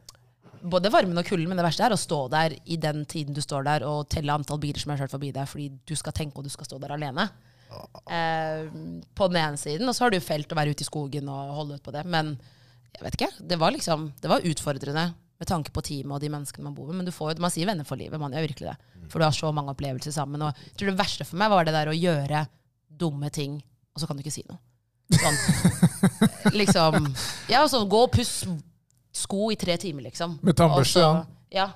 Både varmen og kulden, men det verste er å stå der i den tiden du står der og telle antall biler som har kjørt forbi deg, fordi du skal tenke og du skal stå der alene. Eh, på den ene siden, og så har du felt å være ute i skogen og holde ut på det. Men jeg vet ikke, det var liksom, det var utfordrende med tanke på teamet og de menneskene man bor med. Men du får, jo- man sier venner for livet, man gjør virkelig det. For du har så mange opplevelser sammen. Og jeg tror det verste for meg var det der å gjøre dumme ting, og så kan du ikke si noe. Sånn. [laughs] liksom, ja, sånn gå og puss sko i tre timer, liksom. Med tannbørste, ja. Ja.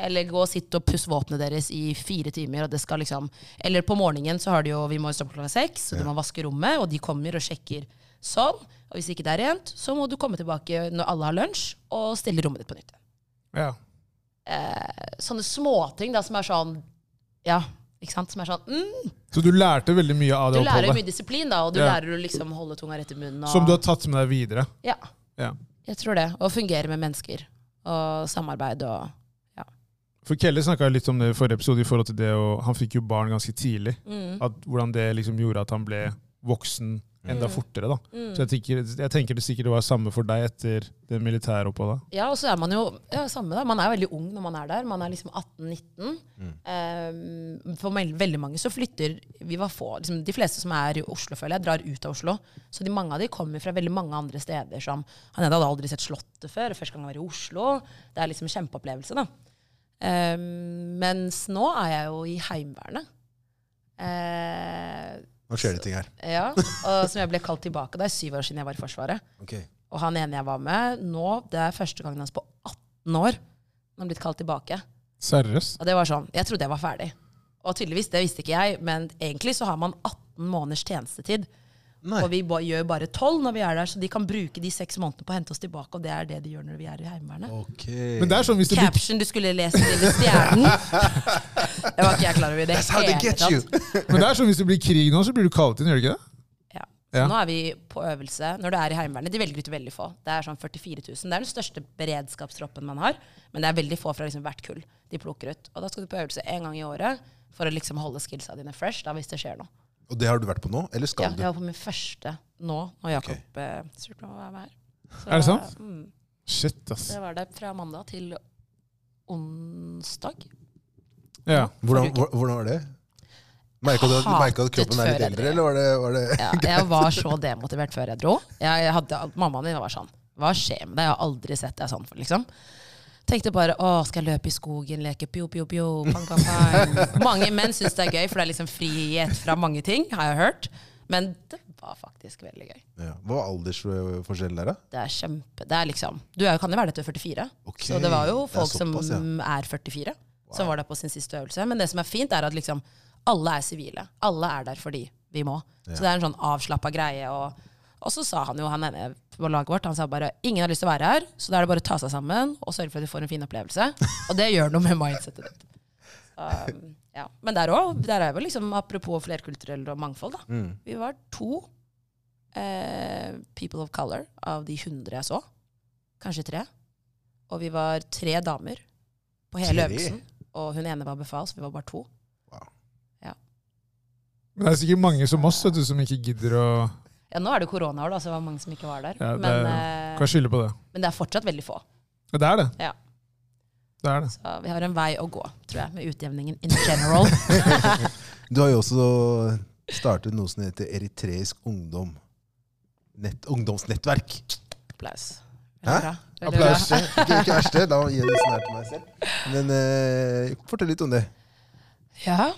Eller gå og sitte og pusse våpenet deres i fire timer. Og det skal liksom, eller på morgenen så har de jo Vi må stoppe klokka seks, så du må vaske rommet, og de kommer og sjekker sånn. Og hvis ikke det er rent, så må du komme tilbake når alle har lunsj, og stille rommet ditt på nytt. Ja. Eh, sånne småting da, som er sånn Ja, ikke sant? Som er sånn mm, Så du lærte veldig mye av Du det lærer jo oppholdet? mye disiplin, da, og du Ja. lærer å liksom holde tunga rett i munnen. Og, Som du har tatt med deg videre? Ja, Ja. jeg tror det. Å fungere med mennesker. Og samarbeid og ja. For Kelle snakka litt om det i forrige episode, i forhold til det, og han fikk jo barn ganske tidlig. mm, At, hvordan det liksom gjorde at han ble voksen enda Mm. fortere. da. mm. Så jeg tenker, jeg tenker det sikkert var samme for deg etter det militære oppholdet. Ja, og så er man jo ja, samme da. Man er veldig ung når man er der. Man er liksom 18-19. Eh, for veldig mange så flytter Vi var få. Liksom, de fleste som er i Oslo, føler jeg, drar ut av Oslo. Så de, mange av de kommer fra veldig mange andre steder. Som, han ene hadde aldri sett Slottet før. Første gang han var i Oslo. Det er liksom en kjempeopplevelse, da. Um, mens nå er jeg jo i Heimevernet. Eh, Nå skjer det ting her. [laughs] ja, og som jeg ble kalt tilbake. Det er syv år siden jeg var i Forsvaret. Ok. Og han ene jeg var med nå, det er første gangen hans på 18 år han har blitt kalt tilbake. Seriøst? Og det var sånn, Jeg trodde jeg var ferdig. Og tydeligvis, det visste ikke jeg, men egentlig så har man 18 måneders tjenestetid. Nei. Og vi gjør bare 12 når vi er der, så de kan bruke de seks månedene på å hente oss tilbake. Og det er det de gjør når vi er i Heimevernet. Ok. Men det er sånn hvis du Caption du skulle lese til Stjernen. [laughs] Det var ikke jeg klar over i det That's how they hele get tatt. you! Men det er sånn hvis det blir krig nå, så blir du kalt inn, gjør du ikke det? Ja. Ja. Så nå er vi på øvelse. Når du er i Heimevernet, De velger ut veldig få. Det er sånn 44 000. Det er den største beredskapstroppen man har. Men det er veldig få fra liksom hvert kull de plukker ut. Og da skal du på øvelse én gang i året for å liksom holde skillsa dine fresh da, hvis det skjer noe. Og det har du vært på nå? Eller skal Ja, skal jeg du? var på min første nå, når Jakob eh, spurte meg om å være med her. Så, Er det sant? Mm, Shit, ass. Det var det fra mandag til onsdag. Ja. Hvordan, hvordan var det? Merka du, merket at kroppen er litt eldre, eller var det, var det Ja, [laughs] jeg var så demotivert før jeg dro. Jeg, hadde, mammaen min var sånn Hva skjer med deg? Jeg har aldri sett deg sånn. liksom. Tenkte bare å, skal jeg løpe i skogen, leke pjo, pjo, pjo, pang, pang, pang. [laughs] Mange menn syns det er gøy, for det er liksom frihet fra mange ting, har jeg hørt. Men det var faktisk veldig gøy. ja. Hva var aldersforskjellen der, da? Det er kjempe Det er liksom Du er, kan jo være dette 44. okay. Så det var jo folk såpass, som ja. er 44, som var der på sin siste øvelse. Men det som er fint, er at liksom alle er sivile. Alle er der fordi vi må. Så det er en sånn avslappa greie. Og, og så sa han jo, han ene på laget vårt, han sa bare ingen har lyst til å være her, så da er det bare å ta seg sammen og sørge for at de får en fin opplevelse. [laughs] Og det gjør noe med mindsetet ditt. Um, ja. Men der òg, der er jo liksom apropos flerkulturell og mangfold, da. Mm. Vi var to eh, people of color av de 100 jeg så. Kanskje tre. Og vi var tre damer på hele Tre? øvelsen. Og hun ene var befal, så vi var bare to. Men det er sikkert mange som oss vet du, som ikke gidder å Ja, Nå er det koronaår, da, så det var mange som ikke var der. Ja, det men, er- eh, Kan skylde på det. men det er fortsatt veldig få. Ja, det er det. Ja. Det er det. Så vi har en vei å gå, tror jeg, med utjevningen in general. [laughs] Du har jo også startet noe som heter Eritreisk ungdom. Nett, ungdomsnettverk. Applaus. Hæ? Applaus. Ikke, ikke verste, da gir jeg det snart til meg selv. Men eh, fortell litt om det. Ja.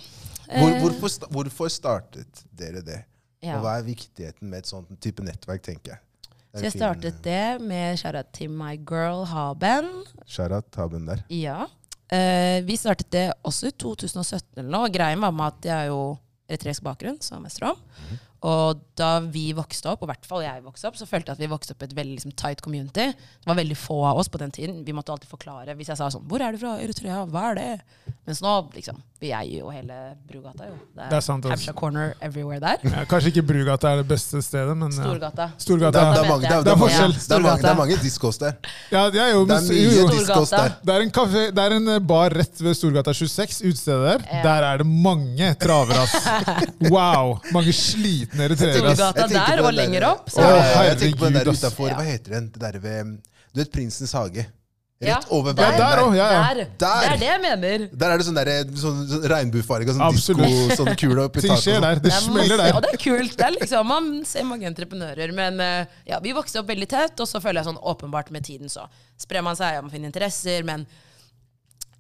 Hvor, eh, hvorfor, sta- hvorfor startet dere det? ja. Og hva er viktigheten med et sånt type nettverk, tenker jeg? Det er Så jeg en fin, startet det med shout til my girl Haben. Sharat Haben der. Ja. Eh, vi startet det også i 2017 eller noe. Greien var med at jeg har jo eritreisk bakgrunn, som mester om. Og da vi vokste opp, og i hvert fall jeg vokste opp, så følte jeg at vi vokste opp i et veldig liksom, tight community. Det var veldig få av oss på den tiden. Vi måtte alltid forklare. Hvis jeg sa sånn 'Hvor er du fra?' 'Eritrea'. Hva er det? Mens nå, liksom Vi jeg jo hele Brugata, jo. Det er sant, altså. Hampshire Corner everywhere der. Ja, kanskje ikke Brugata er det beste stedet, men ja. Storgata. Det Storgata. er, det er, mange, det er, det er, forskjell. Det er er, mange, det er mange diskos der. Ja, det er jo, Det er mye jo, jo. diskos Storgata. der. Det er en, kafé, det er en eh, bar rett ved Storgata 26, utestedet der. Ja. Der er det mange travere, ass. [laughs] Wow! Mange slitne eritreere. Storgata der og lenger opp. Så Å, Ja, ja, jeg tenker på den der utafor. Hva heter den? Det der ved Du vet Prinsens hage? Ja, Rett over der. veien Ja, der der. også, ja, ja. Der. Det er det jeg mener. Der er det sånn, der, sånn, sånn [laughs] og sånn disko, sånn kule oppi taket. skjer der. sånn. Det er smeller der. Og det er kult. Det er liksom, man ser mange entreprenører. Men eh, ja, vi vokste opp veldig tett, og så føler jeg sånn åpenbart med tiden så sprer man seg, og å finner interesser. Men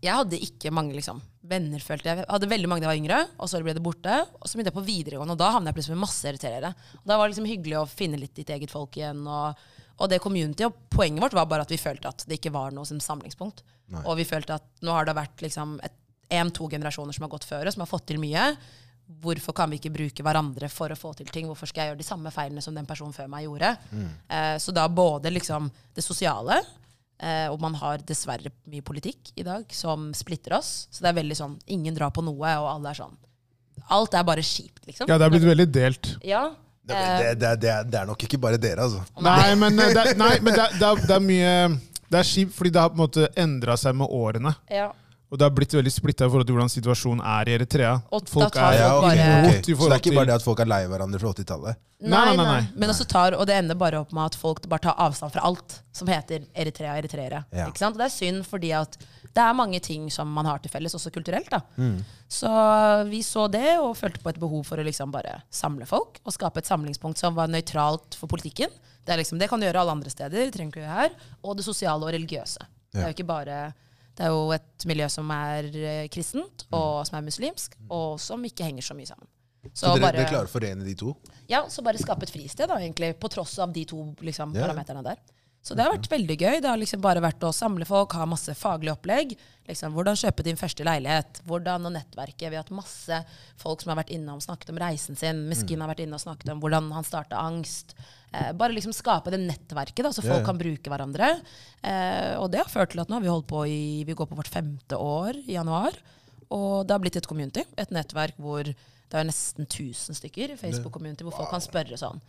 jeg hadde ikke mange liksom, venner, følte jeg. Jeg hadde veldig mange da jeg var yngre, og så ble det borte. Og så begynte jeg på videregående, og da havnet jeg plutselig med masse irriterere. Og da var det liksom hyggelig å finne litt ditt eget folk igjen. Og, Og det community, og poenget vårt var bare at vi følte at det ikke var noe som samlingspunkt. Og vi følte at nå har det vært liksom én-to generasjoner som har gått før oss, som har fått til mye. Hvorfor kan vi ikke bruke hverandre for å få til ting? Hvorfor skal jeg gjøre de samme feilene som den personen før meg gjorde? Eh, så da både liksom det sosiale, eh, og man har dessverre mye politikk i dag som splitter oss. Så det er veldig sånn ingen drar på noe, og alle er sånn Alt er bare kjipt, liksom. Ja, det er blitt veldig delt. Ja, Det, eh, det, det, det, er- det er nok ikke bare dere, altså. Nei, men, eh, det, nei, men det, det, det er mye [laughs] Det er kjipt fordi det har på en måte endra seg med årene. ja. Og det har blitt veldig splitta i forhold til hvordan situasjonen er i Eritrea. Og Folk er ja, okay. bare- Okay. Så det er ikke bare det at folk er lei hverandre fra 80-tallet? Nei, nei, nei, nei. Men også tar, og det ender bare opp med at folk bare tar avstand fra alt som heter Eritrea eritreere. Ja. Ikke sant? Og det er synd, fordi at det er mange ting som man har til felles, også kulturelt. da. Mm. Så vi så det, og følte på et behov for å liksom bare samle folk, og skape et samlingspunkt som var nøytralt for politikken. Det, er liksom, det kan du gjøre alle andre steder, trenger ikke gjøre her. Og det sosiale og religiøse. Det er jo ikke bare... Det er jo et miljø som er eh, kristent, og som er muslimsk, og som ikke henger så mye sammen. Så, dere, dere klarer å forene de to? Ja, så bare skape et fristed, da, egentlig, på tross av de to liksom, Ja. parameterne der. Så det har vært veldig gøy. Det har liksom bare vært å samle folk, ha masse faglig opplegg. Liksom, hvordan kjøpe din første leilighet, hvordan å nettverke. Vi har hatt masse folk som har vært innom snakket om reisen sin. Miskin har vært inne og snakket om hvordan han starta angst. Eh, bare liksom skape det nettverket, da, så folk yeah. kan bruke hverandre. Eh, og det har ført til at nå har vi holdt på i Vi går på vårt femte år i januar. Og det har blitt et community, et nettverk hvor det er nesten 1000 stykker Facebook-community, hvor folk kan spørre sånn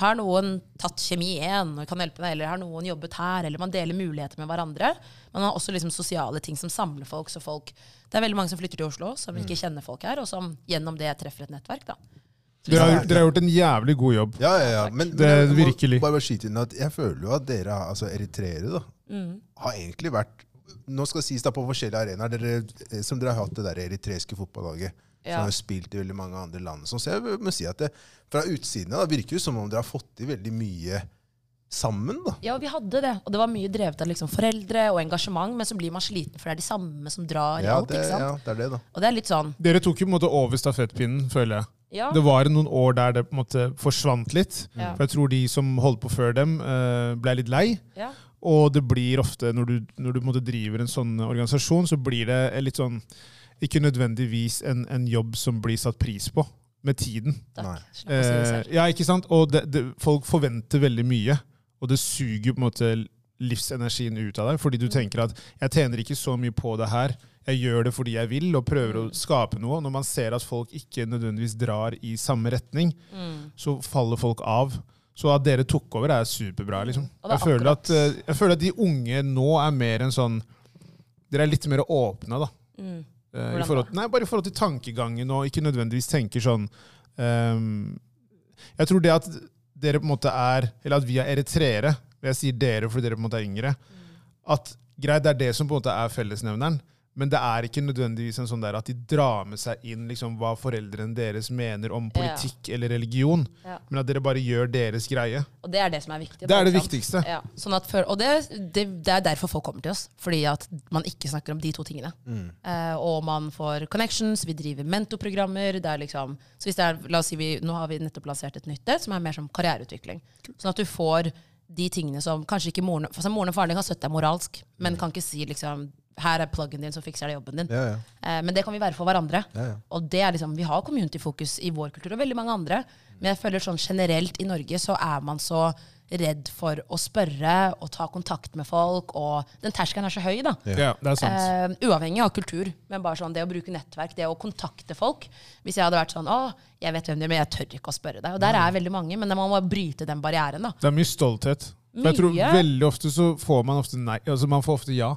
Har noen tatt kjemi 1 og kan hjelpe meg, eller har noen jobbet her? Eller man deler muligheter med hverandre. Man har også liksom sosiale ting som samler folk. Så folk Det er veldig mange som flytter til Oslo, som ikke kjenner folk her, og som gjennom det treffer et nettverk. da. Dere har, dere har gjort en jævlig god jobb. Ja, ja, ja. Men, Det men jeg virkelig. Bare, bare skyte inn at jeg føler jo at dere, altså eritreere, da, Mm. har egentlig vært Nå skal det sies da på forskjellige arenaer, dere, eh, som dere har hatt det der eritreiske fotballaget. Som har spilt i veldig mange andre land. Så jeg må si at det, fra utsiden da, virker det som om dere har fått til veldig mye sammen. da. Ja, vi hadde det. Og det var mye drevet av liksom foreldre og engasjement, men så blir man sliten, for det er de samme som drar Ja, alt. det, ikke sant? ja, det er det, da. Og det er litt sånn Dere tok jo på en måte over stafettpinnen, føler jeg. Ja. Det var noen år der det på en måte forsvant litt. Ja. For jeg tror de som holdt på før dem, eh, ble litt lei. ja. Og det blir ofte, når du, når du på en måte driver en sånn organisasjon, så blir det litt sånn Ikke nødvendigvis en, en jobb som blir satt pris på med tiden. Eh, ja, ikke sant? Og det, det, folk forventer veldig mye, og det suger på en måte livsenergien ut av deg, fordi du tenker at jeg tjener ikke så mye på det her, jeg gjør det fordi jeg vil, og prøver å skape noe. Når man ser at folk ikke nødvendigvis drar i samme retning, Mm. så faller folk av. Så at dere tok over, er superbra. liksom. Er Jeg føler, at, eh, jeg føler at de unge nå er mer en sånn Dere er litt mer åpne, da. Mm. Eh, I forhold, nei, bare i forhold til tankegangen, og ikke nødvendigvis tenker sånn um, Jeg tror det at dere på en måte er Eller at vi er eritreere, og jeg sier dere fordi dere på en måte er yngre At greit, det er det som på en måte er fellesnevneren, men det er ikke nødvendigvis en sånn der at de drar med seg inn liksom, hva foreldrene deres mener om politikk eller religion, Ja. men at dere bare gjør deres greie. Og det er det som er viktig. Det er det viktigste. Ja, sånn at for, og det, det, det er derfor folk kommer til oss. Fordi at man ikke snakker om de to tingene. Eh, og man får connections, vi driver mentorprogrammer. Det er liksom, så hvis det er, la oss si vi, Nå har vi nettopp lansert et nytt et, som er mer som karriereutvikling. Sånn at du får de tingene som kanskje ikke moren, sånn, moren og faren din kan støtte deg moralsk, men kan ikke si liksom her er pluggen din, så fikser det jobben din. Ja, ja. Eh, men det kan vi være for hverandre. Ja, ja. Og det er liksom, Vi har community-fokus i vår kultur og veldig mange andre. Men jeg føler sånn generelt i Norge så er man så redd for å spørre og ta kontakt med folk. Og den terskelen er så høy, da. Ja. Det er sant. Uh, uavhengig av kultur. Men bare sånn det å bruke nettverk, det å kontakte folk. Hvis jeg hadde vært sånn å, jeg vet hvem du er, men jeg tør ikke å spørre deg. Og der er veldig mange, men man må bryte den barrieren, da. Det er mye stolthet. For jeg tror veldig ofte så får man ofte nei. Altså man får ofte ja.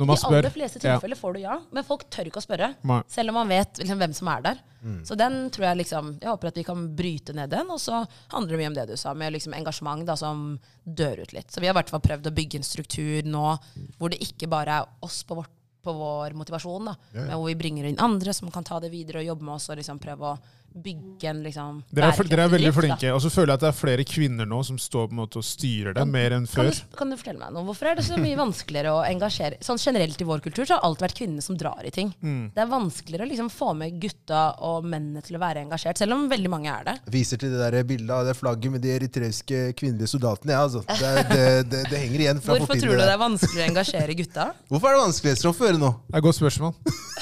Når man I aller fleste Ja. tilfeller får du ja, men folk tør ikke å spørre. Nei. Selv om man vet liksom, hvem som er der. Så den tror jeg liksom Jeg håper at vi kan bryte ned den. Og så handler det mye om det du sa, med liksom engasjement da, som dør ut litt. Så vi har i hvert fall prøvd å bygge en struktur nå hvor det ikke bare er oss på, vårt, på vår motivasjon, da, Ja, ja. men hvor vi bringer inn andre som kan ta det videre og jobbe med oss og liksom prøve å bygge en liksom Dere er, dere er veldig drift, flinke. Og så føler jeg at det er flere kvinner nå som står på en måte og styrer det, mer enn Kan før. du, kan du fortelle meg noe? Hvorfor er det så mye vanskeligere å engasjere Sånn Generelt i vår kultur så har det alltid vært kvinnene som drar i ting. Mm. Det er vanskeligere å liksom få med gutta og mennene til å være engasjert, selv om veldig mange er det. Viser til det der bildet av det flagget med de eritreiske kvinnelige soldatene. Ja, altså. det, er- det, det, det henger igjen fra Hvorfor tror du det er vanskeligere å engasjere gutta? Hvorfor er det vanskeligere, å føre nå? Det er et godt spørsmål.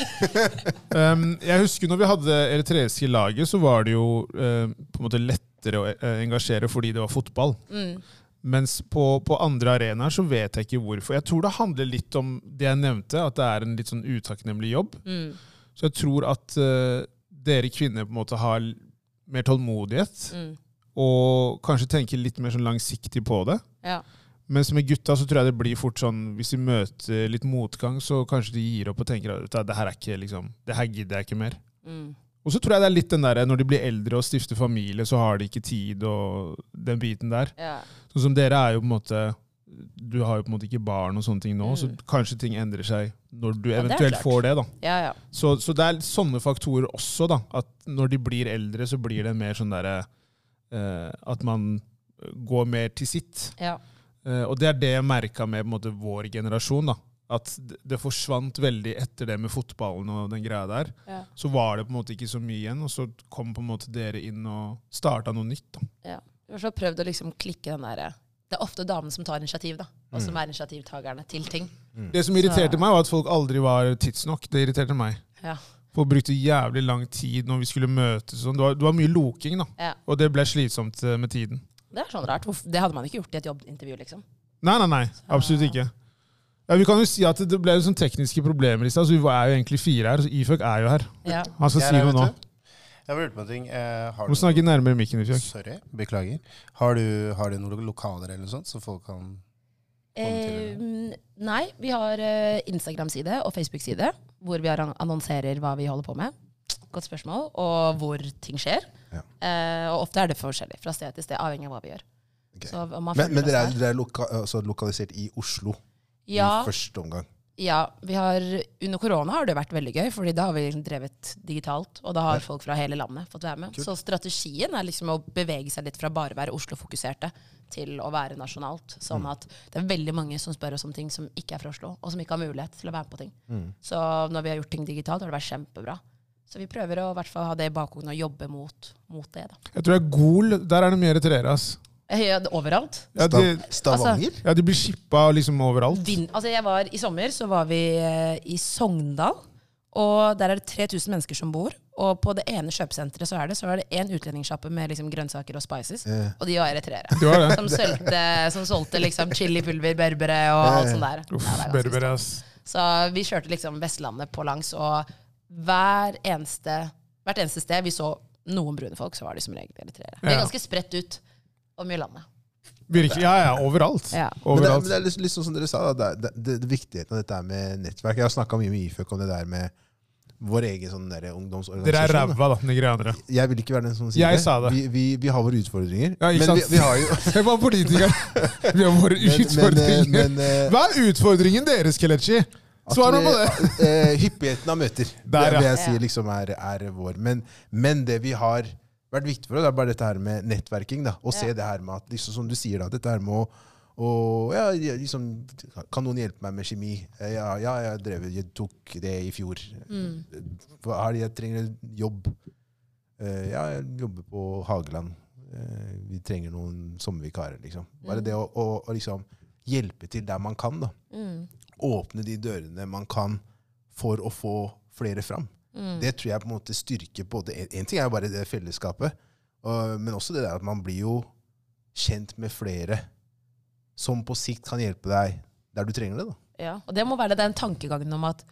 [laughs] um, jeg husker når vi hadde eritreiske laget, så var det jo uh, på en måte lettere å eh, engasjere fordi det var fotball. Mm. Mens på, på andre arenaer så vet jeg ikke hvorfor. Jeg tror det handler litt om det jeg nevnte, at det er en litt sånn utakknemlig jobb. Mm. Så jeg tror at uh, dere kvinner på en måte har mer tålmodighet, Mm. og kanskje tenker litt mer sånn langsiktig på det. Ja. Mens med gutta så tror jeg det blir fort sånn, hvis de møter litt motgang, så kanskje de gir opp og tenker at det her er ikke liksom, det her gidder jeg ikke mer. Mm. Og så tror jeg det er litt den der, når de blir eldre og stifter familie, så har de ikke tid og den biten der. Ja. Sånn som dere er jo på en måte Du har jo på en måte ikke barn og sånne ting nå, så Mm. kanskje ting endrer seg når du Ja, det eventuelt klart. får det. da. ja, ja. Så, så det er sånne faktorer også, da. At når de blir eldre, så blir det mer sånn derre eh, At man går mer til sitt. ja. Eh, og det er det jeg merka med på en måte, vår generasjon. da. At det, forsvant veldig etter det med fotballen og den greia der. ja. Så var det på en måte ikke så mye igjen, og så kom på en måte dere inn og starta noe nytt. da. ja. Vi har så prøvd å liksom klikke den derre Det er ofte damene som tar initiativ, da. Og som er initiativtakerne til ting. Det som irriterte Så- meg, var at folk aldri var tidsnok. Det irriterte meg. Ja. Folk brukte jævlig lang tid når vi skulle møtes. og Sånn. Det, var, det var mye loking, da. Ja. Og det ble slitsomt eh, med tiden. Det er sånn rart. Det hadde man ikke gjort i et jobbintervju, liksom. Nei, nei, nei. Absolutt ikke. Ja, vi kan jo si at det ble jo sånn tekniske problemer i stad, så vi er jo egentlig fire her. Så Iføk er jo her. Ja. Han skal si noe nå. Jeg var lurt på en ting. Eh, har Du må snakke nærmere mikken, Ifjok. Sorry, beklager. Har du, har du noen lokaler eller noe sånt, så folk kan Komme til Eh, nei, vi har eh, Instagram-side og Facebook-side hvor vi annonserer hva vi holder på med. Godt spørsmål. Og hvor ting skjer. Ja. Eh, og ofte er det forskjellig fra sted til sted, avhengig av hva vi gjør. Okay. Så Men, men dere er, der- dere er loka, altså lokalisert i Oslo ja, i første omgang. ja, vi har Under korona har det vært veldig gøy, Fordi da har vi liksom drevet digitalt. Og da har folk fra hele landet fått være med. Kult. Så strategien er liksom å bevege seg litt fra bare å være Oslo-fokuserte til å være nasjonalt. Sånn Mm. at det er veldig mange som spør oss om ting som ikke er fra Oslo, og som ikke har mulighet til å være med på ting. Mm. Så når vi har gjort ting digitalt, har det vært kjempebra. Så vi prøver å i hvert fall ha det i bakhodet og jobbe mot, mot det. da. Jeg tror det er Gol. Der er det eritreere. ass. Ja, overalt. Ja, de, Stavanger? ja, de blir shippa liksom overalt. Vin, altså jeg var, I sommer så var vi eh, i Sogndal, og der er det 3000 mennesker som bor. Og på det ene kjøpesenteret så er det så er det én utlendingssjappe med liksom grønnsaker og spices, yeah. og de var eritreere. Det. [laughs] Som solgte, som solgte liksom chilipulver, berbere og alt sånt der. Uff, Ja, er berbere, ass. Så vi kjørte liksom Vestlandet på langs, og hver eneste, hvert eneste sted vi så noen brune folk, så var de som regel eritreere. Det er ganske spredt ut om i landet. Virkelig. Ja, ja, overalt. Ja. Men det, er- men det er litt, sånn som dere sa, da, det, det, det, viktigheten av dette med nettverk. Jeg har snakka mye med IFØK om det der med vår egen sånn der ungdomsorganisasjon. Dere er da. ræva, da, nigerianere. Jeg vil ikke være den som sier Jeg det. sa det. Vi, vi, vi har våre utfordringer. Ja, ikke men vi, sant? vi har jo [laughs] Jeg var politiker. Vi har våre [laughs] men, men, utfordringer. men, eh, Hva er utfordringen deres, Kelechi? At Svar meg på det. eh, hyppigheten av møter [laughs] Der, det ja. vil jeg si liksom er, er vår. Men, men det vi har vært viktig for oss, er bare dette her med nettverking. da, Å se det her med at, liksom, som du sier, da, dette her med å og ja, liksom, Kan noen hjelpe meg med kjemi? Eh, Ja, ja jeg, drev, jeg tok det i fjor. Mm. Hva er det jeg trenger jobb? Eh, ja, jeg jobber på Hageland. Vi trenger noen sommervikarer. Liksom. Bare Mm. det å, å, å liksom hjelpe til der man kan. da. Mm. Åpne de dørene man kan for å få flere fram. Mm. Det tror jeg på en måte styrker både En, ting er jo bare det fellesskapet, og, men også det der at man blir jo kjent med flere som på sikt kan hjelpe deg der du trenger det. da. Ja, og det må være den tankegangen om at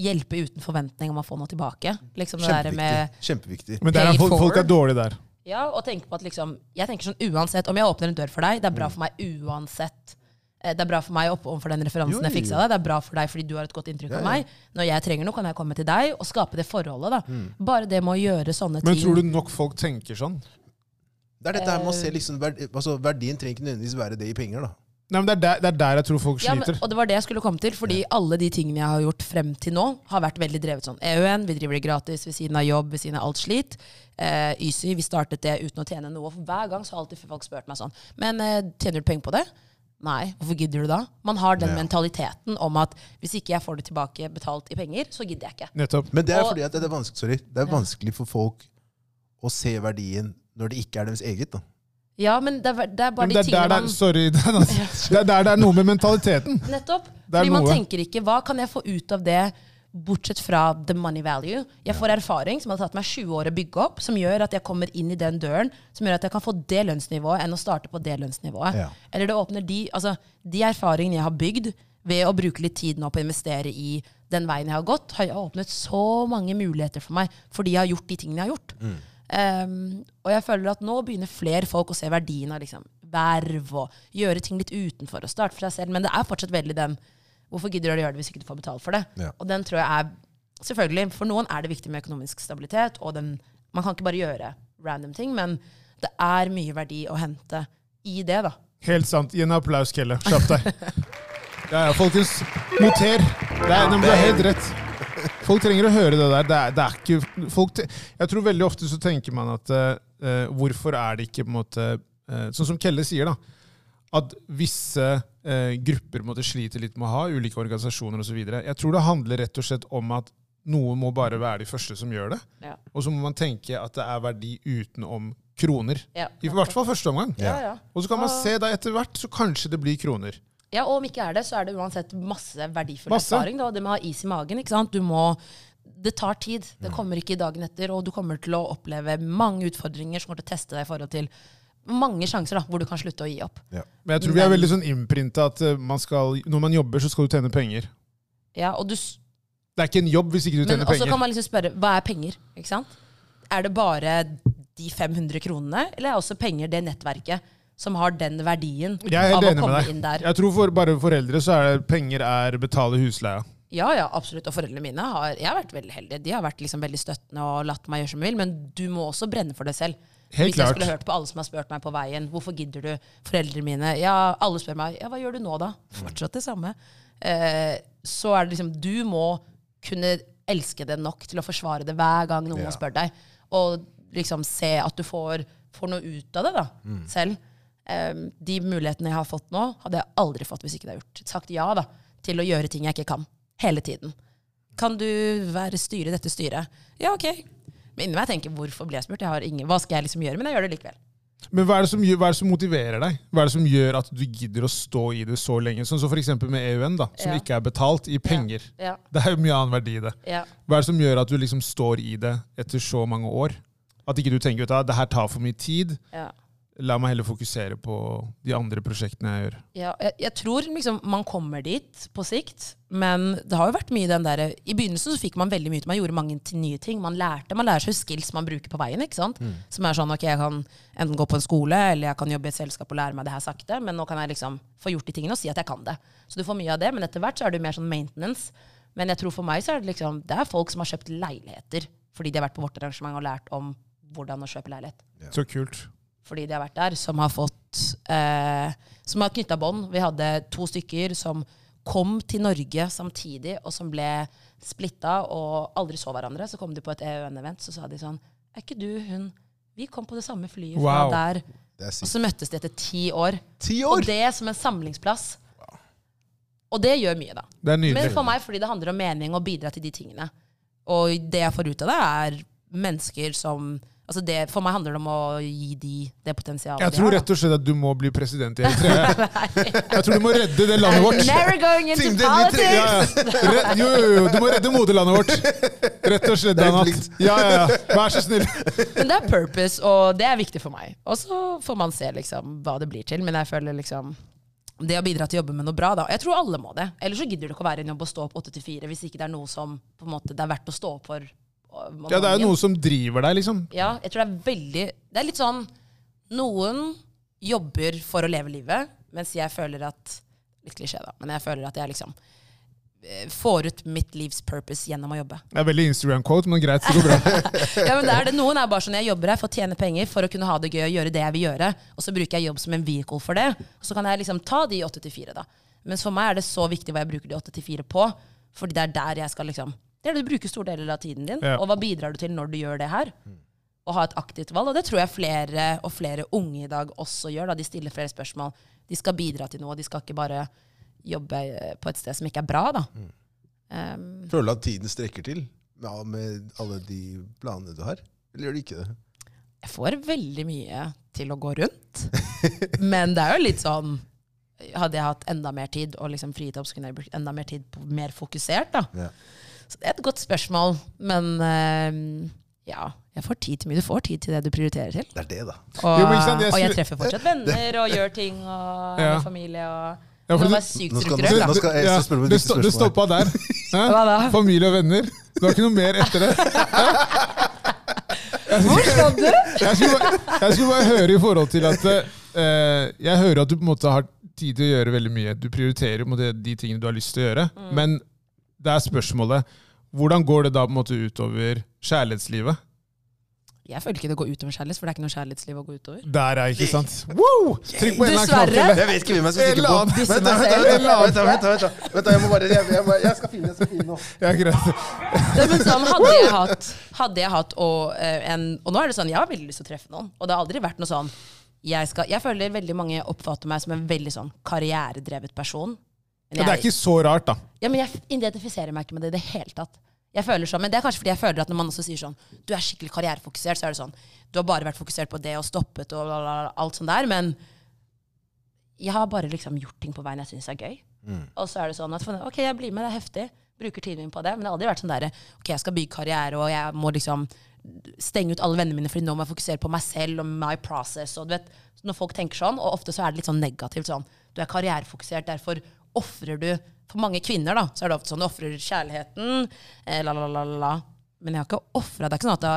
hjelpe uten forventning om å få noe tilbake. Liksom det Kjempeviktig. med, Kjempeviktig. Men der er folk, folk er dårlige der. ja, og tenke på at liksom, jeg tenker sånn uansett, om jeg åpner en dør for deg, det er bra for meg uansett. Eh, Det er bra for meg opp overfor den referansen Jo, jeg fiksa deg. Det er bra for deg fordi du har et godt inntrykk Ja, av meg. Når jeg trenger noe, kan jeg komme til deg og skape det forholdet. da. Mm. Bare det med å gjøre sånne Men ting. tror du nok folk tenker sånn? Det er dette her med å se Eh. liksom, verdi, altså, Verdien trenger ikke nødvendigvis være det i penger. da. Nei, men det er, der, det er der jeg tror folk Ja, men, sliter. og det var det jeg skulle komme til, fordi alle de tingene jeg har gjort frem til nå, har vært veldig drevet sånn. EUN, vi driver det gratis ved siden av jobb, ved siden av alt slit. Eh, YSY, vi startet det uten å tjene noe. For hver gang så har alltid folk spurt meg sånn Men eh, tjener du penger på det? Nei, hvorfor gidder du da? Man har den Ja. mentaliteten om at hvis ikke jeg får det tilbake betalt i penger, så gidder jeg ikke. Nettopp. Men det er fordi at det er vanskelig, sorry, det er Ja. vanskelig for folk å se verdien når det ikke er deres eget. da. Ja, men det er, det er bare Men de det er der tingene [laughs] det er, man sorry, det er, det er der det er noe med mentaliteten. Nettopp. Fordi man noe. tenker ikke hva kan jeg få ut av det, bortsett fra the money value. Jeg får erfaring som har tatt meg 20 år å bygge opp, som gjør at jeg kommer inn i den døren, som gjør at jeg kan få det lønnsnivået enn å starte på det lønnsnivået. Ja. Eller det åpner de, altså, de erfaringene jeg har bygd ved å bruke litt tid nå på å investere i den veien jeg har gått, har åpnet så mange muligheter for meg fordi jeg har gjort de tingene jeg har gjort. Um, og jeg føler at nå begynner flere folk å se verdien av liksom, verv og gjøre ting litt utenfor og starte for seg selv. Men det er fortsatt veldig den Hvorfor gidder du å gjøre det hvis ikke du får betalt for det? Ja. Og den tror jeg er Selvfølgelig, for noen er det viktig med økonomisk stabilitet, og den, man kan ikke bare gjøre random ting, men det er mye verdi å hente i det, da. Helt sant. Gi en applaus, Kelle. Kjapp deg. Ja, ja, folkens. Noter. Det er, du har helt rett. Folk trenger å høre det der. Det er, det er ikke folk, Jeg tror veldig ofte så tenker man at uh, hvorfor er det ikke på en måte uh, Sånn som Kelle sier, da. At visse eh, grupper måtte slite litt med å ha ulike organisasjoner osv. Jeg tror det handler rett og slett om at noen må bare være de første som gjør det. Ja. Og så må man tenke at det er verdi utenom kroner. Ja, I hvert fall første omgang. ja, ja. Og så kan man se da etter hvert, så kanskje det blir kroner. Ja, og om ikke er det, så er det uansett masse verdifull Masse. erfaring. Da. Det med å ha is i magen. ikke sant? Du må, det tar tid. Det kommer ikke dagen etter, og du kommer til å oppleve mange utfordringer som kommer til å teste deg i forhold til mange sjanser da, hvor du kan slutte å gi opp. Ja. Men jeg tror vi er veldig sånn innprinta at eh, man skal, når man jobber, så skal du tjene penger. Ja, og du, Det er ikke en jobb hvis ikke du tjener men tjener også kan man liksom spørre, hva er penger? ikke sant? Er det bare de 500 kronene, eller er også penger det nettverket som har den verdien er av å komme inn der? Jeg tror for bare foreldre så er det penger er betale husleia. Ja, ja, absolutt. Og foreldrene mine har, jeg har vært veldig heldige. De har vært liksom veldig støttende og latt meg gjøre som jeg vil, men du må også brenne for det selv. Helt Hvis jeg skulle hørt på alle som har spurt meg på veien, hvorfor gidder du? Foreldrene mine. Ja, alle spør meg, ja, hva gjør du nå da? Fortsatt det samme. Eh, så er det liksom, du må kunne elske det nok til å forsvare det hver gang noen Ja. spør deg. Og liksom se at du får, får noe ut av det da, selv. Eh, de mulighetene jeg har fått nå, hadde jeg aldri fått hvis ikke det hadde gjort. Sagt ja da, til å gjøre ting jeg ikke kan. Hele tiden. Kan du være styre i dette styret? Ja, ok. Inni meg tenker hvorfor ble jeg spurt? Jeg har ingen, hva skal jeg liksom gjøre? Men jeg gjør det likevel. Men hva er, det som, hva er det som motiverer deg? Hva er det som gjør at du gidder å stå i det så lenge? Sånn som f.eks. med EUN, da, som Ja. ikke er betalt i penger. Ja, Det er jo mye annen verdi i det. ja. Hva er det som gjør at du liksom står i det etter så mange år? At ikke du tenker at det her tar for mye tid. Ja. La meg heller fokusere på de andre prosjektene jeg gjør. Ja, jeg, jeg tror liksom man kommer dit på sikt, men det har jo vært mye den der I begynnelsen så fikk man veldig mye til. Man gjorde mange nye ting. Man lærte, man lærer seg skills man bruker på veien. ikke sant? Som er sånn ok, jeg kan enten gå på en skole eller jeg kan jobbe i et selskap og lære meg det her sakte, men nå kan jeg liksom få gjort de tingene og si at jeg kan det. Så du får mye av det, men etter hvert så er det mer sånn maintenance. Men jeg tror for meg så er det liksom Det er folk som har kjøpt leiligheter fordi de har vært på vårt arrangement og lært om hvordan å kjøpe leilighet Så kult. Fordi de har vært der, som har fått eh, Som har knytta bånd. Vi hadde to stykker som kom til Norge samtidig, og som ble splitta og aldri så hverandre. Så kom de på et EØN-event, så sa de sånn Er ikke du hun Vi kom på det samme flyet fra Wow. der. Er Og så møttes de etter ti år. Ti år? Og det som en samlingsplass. Og det gjør mye, da. Det er Men for meg fordi det handler om mening og bidra til de tingene. Og det jeg får ut av det, er mennesker som altså det, For meg handler det om å gi de det potensialet Jeg de tror har. rett og slett at du må bli president i [laughs] Eritrea. Jeg tror du må redde det landet vårt. Never going into Team politics! Ja, Jo, jo, jo, du må redde moderlandet vårt. Rett og slett, Det Danat. Ja, ja, ja. Vær så snill. Men det er purpose, og det er viktig for meg. Og så får man se liksom hva det blir til. Men jeg føler liksom det å bidra til å jobbe med noe bra, da. Jeg tror alle må det. Ellers så gidder du ikke å være i en jobb og stå opp åtte til fire hvis ikke det er noe som på en måte, det er verdt å stå opp for. Ja, det er jo noe som driver deg, liksom. Ja, jeg tror det er veldig Det er litt sånn Noen jobber for å leve livet, mens jeg føler at Litt klisjé, da, men jeg føler at jeg liksom eh, får ut mitt livs purpose gjennom å jobbe. Det er veldig Instagram-quote, men greit. det går bra. [laughs] Ja, men det er det. Noen er bare sånn jeg jobber her for å tjene penger for å kunne ha det gøy og gjøre det jeg vil gjøre. Og så bruker jeg jobb som en vehicle for det. Og så kan jeg liksom ta de åtte til fire, da. Mens for meg er det så viktig hva jeg bruker de åtte til fire på. Fordi det er der jeg skal liksom Det er det du bruker store deler av tiden din. Ja. Og hva bidrar du til når du gjør det her? Å ha et aktivt valg. Og det tror jeg flere og flere unge i dag også gjør. da De stiller flere spørsmål. De skal bidra til noe. De skal ikke bare jobbe eh, på et sted som ikke er bra, da. Um, Føler du at tiden strekker til ja, med alle de planene du har? Eller gjør du ikke det? jeg får veldig mye til å gå rundt. [laughs] Men det er jo litt sånn Hadde jeg hatt enda mer tid og liksom frigitt så kunne jeg brukt enda mer tid på mer fokusert. da. Ja. Så det er et godt spørsmål. Men uh, ja, jeg får tid til mye. Du får tid til det du prioriterer til. Det er det, da. Og, Jo, jeg og jeg treffer fortsatt venner og gjør ting og Ja. har familie og Ja, for Det var sykt Nå skal- nå skal jeg Ja, spørre det, sto, det stoppa der. [laughs] Hva da? Familie og venner. Det var ikke noe mer etter det. [laughs] Hvor skal du? Jeg skulle, bare, jeg skulle bare høre i forhold til at uh, Jeg hører at du på en måte har tid til å gjøre veldig mye. Du prioriterer på en måte, de tingene du har lyst til å gjøre. Mm. Men det er spørsmålet hvordan går det da på en måte utover kjærlighetslivet? Jeg føler ikke det går utover kjærlighet, for det er ikke noe kjærlighetsliv å gå utover. Der er ikke sant? Wow! Trykk på en eller annen knapp. Jeg vet ikke hvem jeg skal trykke på. Vent, da, vent, da, vent, da, vent, da, vent, da, vent, da. Vent da, jeg må bare Jeg, jeg, må- jeg skal finne jeg skal finne noe. Ja, greit. Men sånn, hadde jeg hatt, hadde jeg hatt og, eh, en, og nå er det sånn, jeg har veldig lyst til å treffe noen. Og det har aldri vært noe sånn jeg, skal, jeg føler veldig mange oppfatter meg som en veldig sånn karrieredrevet person. Men det er ikke så rart, da. ja, men jeg identifiserer meg ikke med det i det hele tatt. Jeg føler sånn, men Det er kanskje fordi jeg føler at når man også sier sånn Du er skikkelig karrierefokusert, så er det sånn Du har bare vært fokusert på det og stoppet og alt sånt der. Men jeg har bare liksom gjort ting på veien jeg syns er gøy. Og så er det sånn at ok, jeg blir med, det er heftig. Bruker tiden min på det. Men det har aldri vært sånn der, ok, jeg skal bygge karriere, og jeg må liksom stenge ut alle vennene mine, fordi nå må jeg fokusere på meg selv og my process. Og du vet, når folk tenker sånn, og ofte så er det litt sånn negativt sånn, du er karrierefokusert, derfor ofrer du For mange kvinner da, så er det ofte sånn, du ofrer kjærligheten, eh, la, la, la, la. Men jeg har ikke ofra. Det er ikke sånn at da,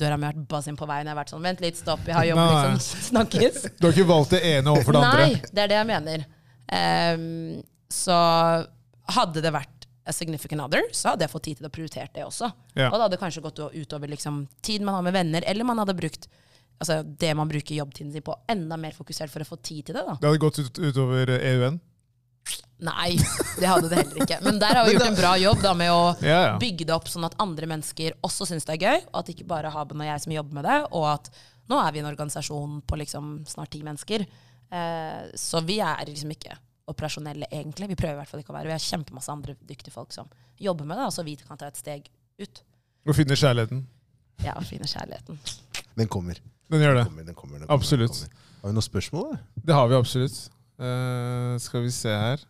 døra mi har vært buzzing på veien. Jeg har vært sånn, vent litt, stopp, jeg har jobb, liksom. [laughs] Snakkes. Du har ikke valgt det ene overfor det andre. Nei, det er det jeg mener. Um, så hadde det vært a significant other, så hadde jeg fått tid til å prioritere det også. Ja. Og det hadde kanskje gått utover liksom, tid man har med venner, eller man hadde brukt altså, det man bruker jobbtiden sin på, enda mer fokusert for å få tid til det. da. Det hadde gått ut, utover EUN. Nei, det hadde det heller ikke. Men der har vi gjort en bra jobb da, med å Ja, ja. bygge det opp sånn at andre mennesker også syns det er gøy, og at ikke bare Haben og jeg som jobber med det, og at nå er vi en organisasjon på liksom snart ti mennesker. Eh, så vi er liksom ikke operasjonelle egentlig. Vi prøver i hvert fall ikke å være. Vi har kjempemasse andre dyktige folk som jobber med det, så vi kan ta et steg ut. Og finne kjærligheten. Ja, og finne kjærligheten. Den kommer. Den gjør det. Den kommer, den kommer, den kommer Absolutt. Den kommer. Har vi noen spørsmål? Da? Det har vi absolutt. Eh, skal vi se her.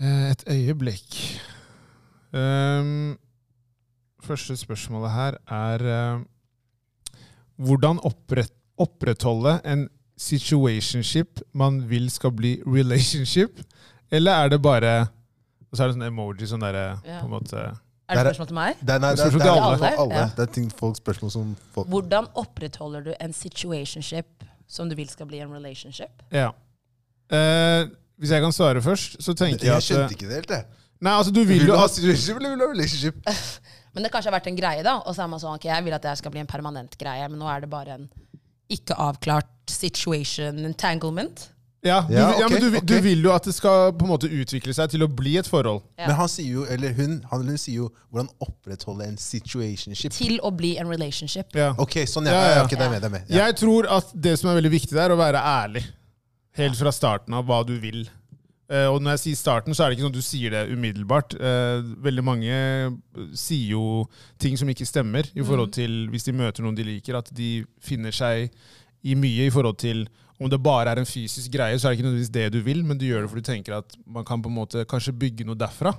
uh, et øyeblikk. Um, første spørsmålet her er uh, hvordan opprett, opprettholde en situationship man vil skal bli relationship, eller er det bare Og så er det sånn emoji sånn derre Ja. på en måte Er det spørsmål til meg? Det er, nei, det er, det er, til alle. alle. For alle. Ja. Det er ting, folk, spørsmål som folk Hvordan opprettholder du en situationship som du vil skal bli en relationship? Ja. Eh, hvis jeg kan svare først, så tenker jeg Jeg skjønte ikke det helt, jeg. Nei, altså du Vil jo ha at eller vil du ha relationship? [laughs] Men det kanskje har vært en greie, da. Og så er man sånn, ok, jeg vil at det her skal bli en permanent greie, men nå er det bare en ikke avklart situation entanglement. Ja, du, Ja, ja, men ok, du, du ok. vil jo at det skal på en måte utvikle seg til å bli et forhold. Ja. Men han sier jo, eller hun, han eller hun sier jo hvordan opprettholde en situationship. Til å bli en relationship. Ja. Ok, sånn, ja. Ja, ja, ja. ja, ok, det er med, det er med. Ja. Jeg tror at det som er veldig viktig, det er å være ærlig. Helt fra starten av hva du vil. Eh, og når jeg sier starten, så er det ikke sånn at du sier det umiddelbart. Eh, veldig mange sier jo ting som ikke stemmer, i forhold til hvis de møter noen de liker, at de finner seg i mye i forhold til om det bare er en fysisk greie, så er det ikke nødvendigvis det du vil, men du gjør det fordi du tenker at man kan på en måte kanskje bygge noe derfra.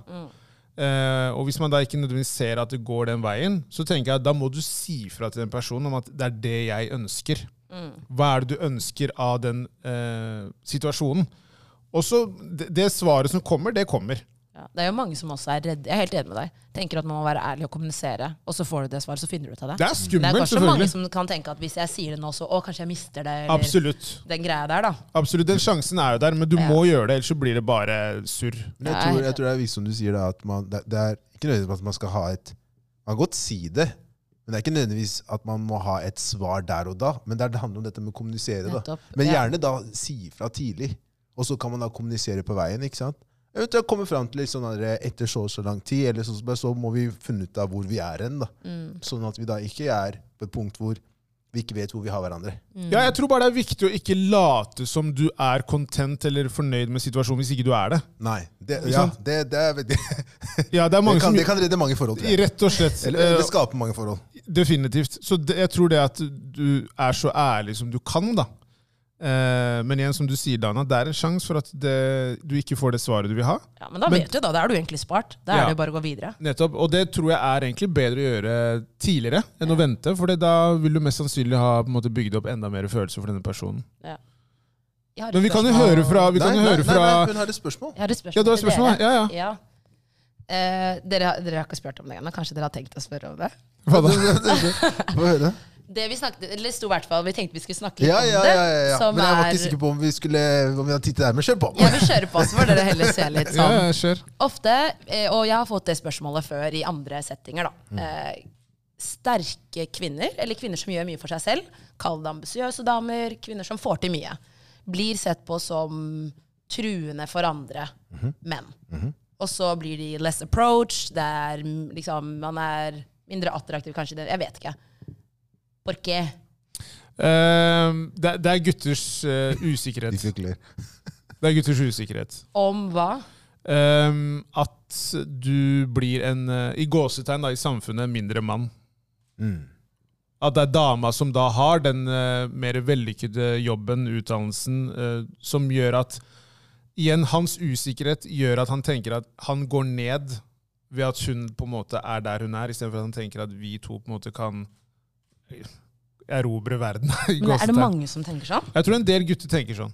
Eh, og hvis man da ikke nødvendigvis ser at det går den veien, så tenker jeg at da må du si fra til den personen om at det er det jeg ønsker. Hva er det du ønsker av den eh, situasjonen? Og så det, det svaret som kommer, det kommer. Ja, det er jo mange som også er redde. Jeg er helt enig med deg. Tenker at man må være ærlig og kommunisere, og så får du det svaret, så finner du ut av det. Det er skummelt, selvfølgelig. Det er kanskje mange som kan tenke at hvis jeg sier det nå, så å, kanskje jeg mister det, eller Absolutt. den greia der, da. Absolutt. Den sjansen er jo der, men du Ja. må gjøre det, ellers så blir det bare surr. Men jeg tror, jeg tror det er viktig som du sier, da, at man, det, det er ikke nødvendigvis at man skal ha et Man kan godt si det, men det er ikke nødvendigvis at man må ha et svar der og da. Men det, er, handler om dette med å kommunisere. da. Men gjerne da si ifra tidlig. Og så kan man da kommunisere på veien. ikke sant? Eventuelt komme fram til liksom sånn etter så og så lang tid, eller så, så må vi finne ut av hvor vi er hen. Mm. Sånn at vi da ikke er på et punkt hvor vi ikke vet hvor vi har hverandre. Mm. Ja, jeg tror bare det er viktig å ikke late som du er content eller fornøyd med situasjonen, hvis ikke du er det. Nei. Det, ja, det, det, er, det, [laughs] Ja, det er mange det, kan, som det kan redde mange forhold. Til. Rett og slett. Eller eh, det skaper mange forhold. Definitivt. Så det, jeg tror det at du er så ærlig som du kan, da. Eh, men igjen, som du sier, Dana, det er en sjanse for at det, du ikke får det svaret du vil ha. Ja, men da Men- vet du, da. Da er du egentlig spart. Da Ja. er det bare å gå videre. Nettopp, Og det tror jeg er egentlig bedre å gjøre tidligere enn å vente. For da vil du mest sannsynlig ha på en måte, bygd opp enda mer følelser for denne personen. Ja. Men vi kan jo høre fra, vi kan nei, jo nei, høre nei, fra nei, hun har et spørsmål. Jeg har et spørsmål Ja, du har et spørsmål? dere. Ja, ja. Ja. Eh, dere, har- dere har ikke spurt om det ennå. Kanskje dere har tenkt å spørre om det? Hva da? [laughs] Få høre. Det vi snakket, eller sto i hvert fall, vi tenkte vi skulle snakke litt Ja, om ja, det. ja, ja, ja. som Men jeg var ikke sikker på om vi skulle om vi hadde tid til det her, Men kjør på! Ja, vi kjører på, så får dere heller se litt sånn. ja, kjør. Ofte, eh, og jeg har fått det spørsmålet før i andre settinger, da. Mm. Eh, sterke kvinner, eller kvinner som gjør mye for seg selv, kall det ambisiøse damer, kvinner som får til mye, blir sett på som truende for andre Mhm. menn. Og så blir de less approach, det er mm, liksom, man er mindre attraktiv kanskje, jeg vet ikke. Por qué? Uh, det, det er gutters uh, [laughs] usikkerhet. Det er gutters usikkerhet. Om hva? Eh, at du blir en, eh, i gåsetegn da, i samfunnet, mindre mann. Mm. At det er dama som da har den eh, mer vellykkede jobben, utdannelsen, som gjør at Igjen, hans usikkerhet gjør at han tenker at han går ned ved at hun på en måte er der hun er, istedenfor at han tenker at vi to på en måte kan erobre verden. [laughs] Men er det mange som tenker sånn? Jeg tror en del gutter tenker sånn.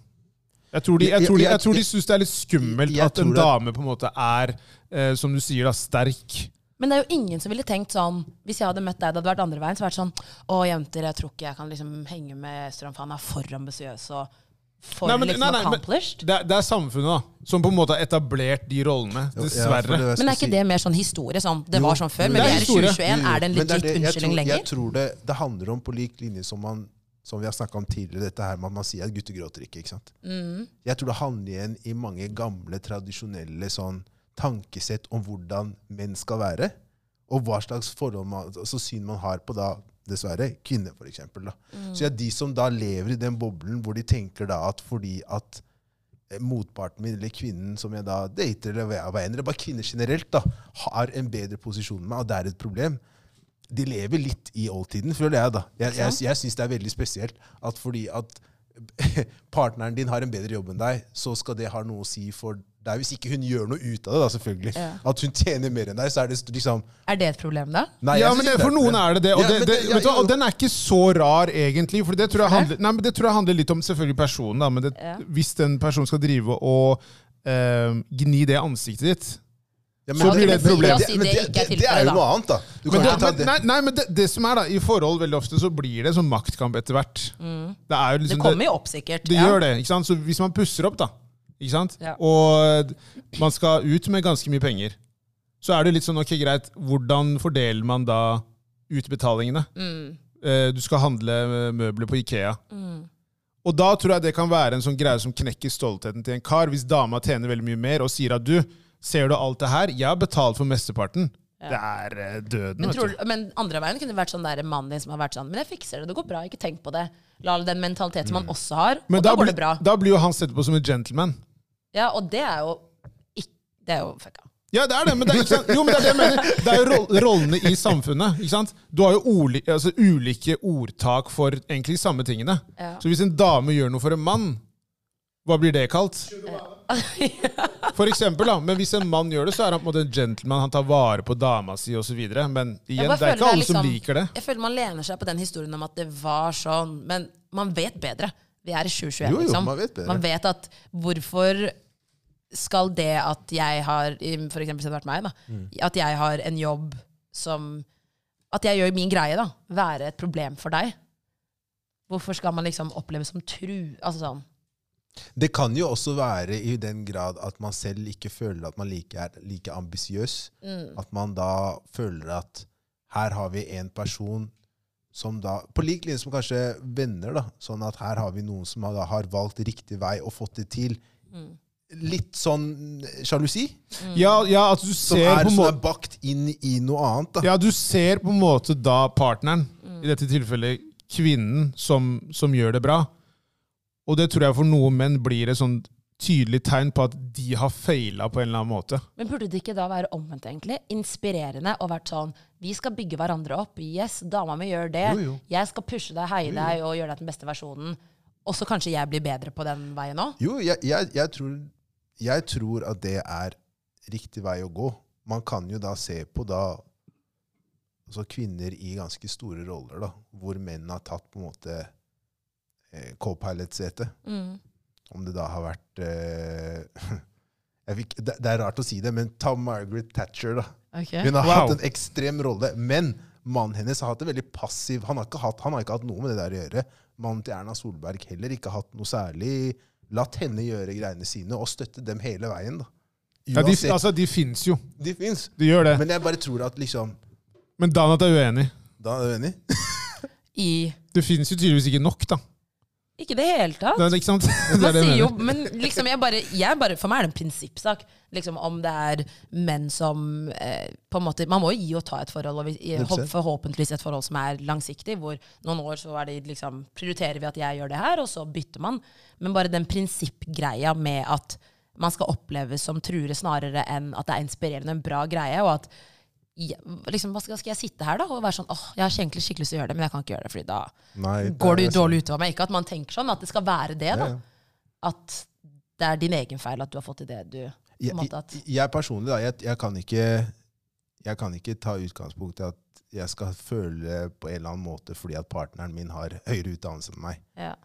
Jeg tror de, jeg tror de, jeg tror de syns det er litt skummelt at en dame på en måte er, eh, som du sier, da, sterk. Men det er jo ingen som ville tenkt sånn Hvis jeg hadde møtt deg, det hadde vært andre veien, så hadde det vært sånn Å, jenter, jeg tror ikke jeg kan liksom henge med Strøm, for han er for ambisiøs og for Nei, men- liksom nei, nei, accomplished. Det er, det er samfunnet da, som på en måte har etablert de rollene, Dessverre. ja, men er ikke det mer sånn historie? Sånn, det Jo, var sånn før, jo, men det er er i 2021. Jo, jo. Er det en legit det- jeg unnskyldning lenger? Jeg tror det, det handler om på lik linje som, man, som vi har snakka om tidligere, dette her med at man sier at gutter gråter ikke. ikke sant? Mm. Jeg tror det handler igjen i mange gamle, tradisjonelle sånn, tankesett om hvordan menn skal være. Og hva slags forhold man, altså syn man har på da, dessverre, kvinner, for eksempel. Mm. Så ja, de som da lever i den boblen hvor de tenker da at fordi at eh, motparten min, eller kvinnen som jeg da dater, eller hva enn, eller bare kvinner generelt, da, har en bedre posisjon enn meg, og det er et problem. De lever litt i oldtiden, føler jeg. da. Jeg, jeg, jeg syns det er veldig spesielt at fordi at [laughs] partneren din har en bedre jobb enn deg, så skal det ha noe å si for deg. Hvis ikke hun gjør noe ut av det, da, selvfølgelig. Ja. At hun tjener mer enn deg, så er det liksom Er det et problem, da? Nei, ja, men det, For noen er det det. Og, Ja, det, men det, det- ja, vet du, og den er ikke så rar, egentlig. For det tror jeg handler, nei, men det tror jeg handler litt om selvfølgelig personen. Da, men det, Ja. Hvis den personen skal drive og eh, gni det ansiktet ditt Ja, Så blir det et problem. Det, men det er det, det er jo noe annet, da. Du men det, ikke ta men, det. nei, nei, men det, det som er da, I forhold veldig ofte så blir det sånn maktkamp etter hvert. Mm. Det, er jo Det liksom, kommer jo opp, sikkert. Det ja. gjør det. ikke sant? Så hvis man pusser opp, da, ikke sant? Ja. og man skal ut med ganske mye penger, så er det litt sånn ok, greit, hvordan fordeler man da utbetalingene? Mm. Eh, Du skal handle møbler på Ikea. Mm. Og da tror jeg det kan være en sånn greie som knekker stoltheten til en kar, hvis dama tjener veldig mye mer og sier at du, ser du alt det her, jeg har betalt for mesteparten. Det er eh, døden, Men, tror, men andre veien kunne det vært sånn der mannen din som har vært sånn Men jeg fikser det, det går bra, ikke tenk på det. La den mentaliteten man også har, Mm. Men og da, da, går blir- det bra. da blir jo han sett på som en gentleman. Ja, og det er jo ikke, Det er jo fucka. Ja, det er det, men det er? Jo, men det er det jeg mener. Det er jo rollene i samfunnet. ikke sant? Du har jo oli, altså, ulike ordtak for egentlig samme tingene. Ja. Så hvis en dame gjør noe for en mann, hva blir det kalt? [laughs] For eksempel, da. Men hvis en mann gjør det, så er han på en måte en gentleman. Han tar vare på dama si osv. Men igjen, det er ikke alle som liksom- liker det. Jeg føler man lener seg på den historien om at det var sånn, men man vet bedre. Vi er i 2021, Jo, jo, liksom. man vet. Man vet at hvorfor skal det at jeg har, for eksempel hvis det hadde vært meg, da, Mm. at jeg har en jobb som At jeg gjør min greie, da, være et problem for deg? Hvorfor skal man liksom oppleve som tru... Altså sånn. Det kan jo også være i den grad at man selv ikke føler at man like er like ambisiøs. Mm. At man da føler at her har vi en person som da På lik linje som kanskje venner, da. Sånn at her har vi noen som har, da har valgt riktig vei og fått det til. Mm. Litt sånn sjalusi, Ja, ja, at du som er, på en som er bakt inn i noe annet. da. Ja, du ser på en måte da partneren, i dette tilfellet kvinnen, som, som gjør det bra. Og det tror jeg for noen menn blir et sånn tydelig tegn på at de har feila på en eller annen måte. Men burde det ikke da være omvendt, egentlig? Inspirerende og vært sånn Vi skal bygge hverandre opp. Yes, dama mi gjør det. Jo, jo. Jeg skal pushe deg, heie deg og gjøre deg den beste versjonen. Og så kanskje jeg blir bedre på den veien òg. Jo, jeg, jeg, jeg, tror, jeg tror at det er riktig vei å gå. Man kan jo da se på da altså kvinner i ganske store roller, da, hvor menn har tatt på en måte eh, co-pilot-setet. Mm. Om det da har vært eh, [laughs] jeg fikk, det, det er rart å si det, men ta Margaret Thatcher. da. Hun har Wow. hatt en ekstrem rolle, men mannen hennes har hatt det veldig passiv. Han har, ikke hatt, han har ikke hatt noe med det der å gjøre. Mannen til Erna Solberg heller ikke hatt noe særlig. Latt henne gjøre greiene sine og støtte dem hele veien. da. Ja, de, altså, de fins jo. de fins. De gjør det. Men jeg bare tror at liksom Men Danat er uenig. Da er du enig? [laughs] I Det fins jo tydeligvis ikke nok, da. Ikke i det hele tatt. Det ikke sant? [laughs] Det Man er sier jo, men liksom jeg bare, jeg bare, For meg er det en prinsippsak. Liksom Om det er menn som eh, på en måte, Man må jo gi og ta et forhold, og vi, forhåpentligvis et forhold som er langsiktig. Hvor noen år så det liksom, prioriterer vi at jeg gjør det her, og så bytter man. Men bare den prinsippgreia med at man skal oppleves som truere snarere enn at det er inspirerende, en bra greie. og at ja, liksom, skal, skal jeg sitte her da og være sånn åh, jeg har egentlig skikkelig lyst til å gjøre det, men jeg kan ikke gjøre det, fordi da Nei, det går du dårlig utover meg. Ikke at man tenker sånn, at det skal være det. da. Ja. At det er din egen feil at du har fått til det du Jeg, måte at, jeg, jeg personlig, da, jeg, jeg, kan ikke, jeg kan ikke ta utgangspunkt i at jeg skal føle på en eller annen måte fordi at partneren min har høyere utdannelse enn meg. ja.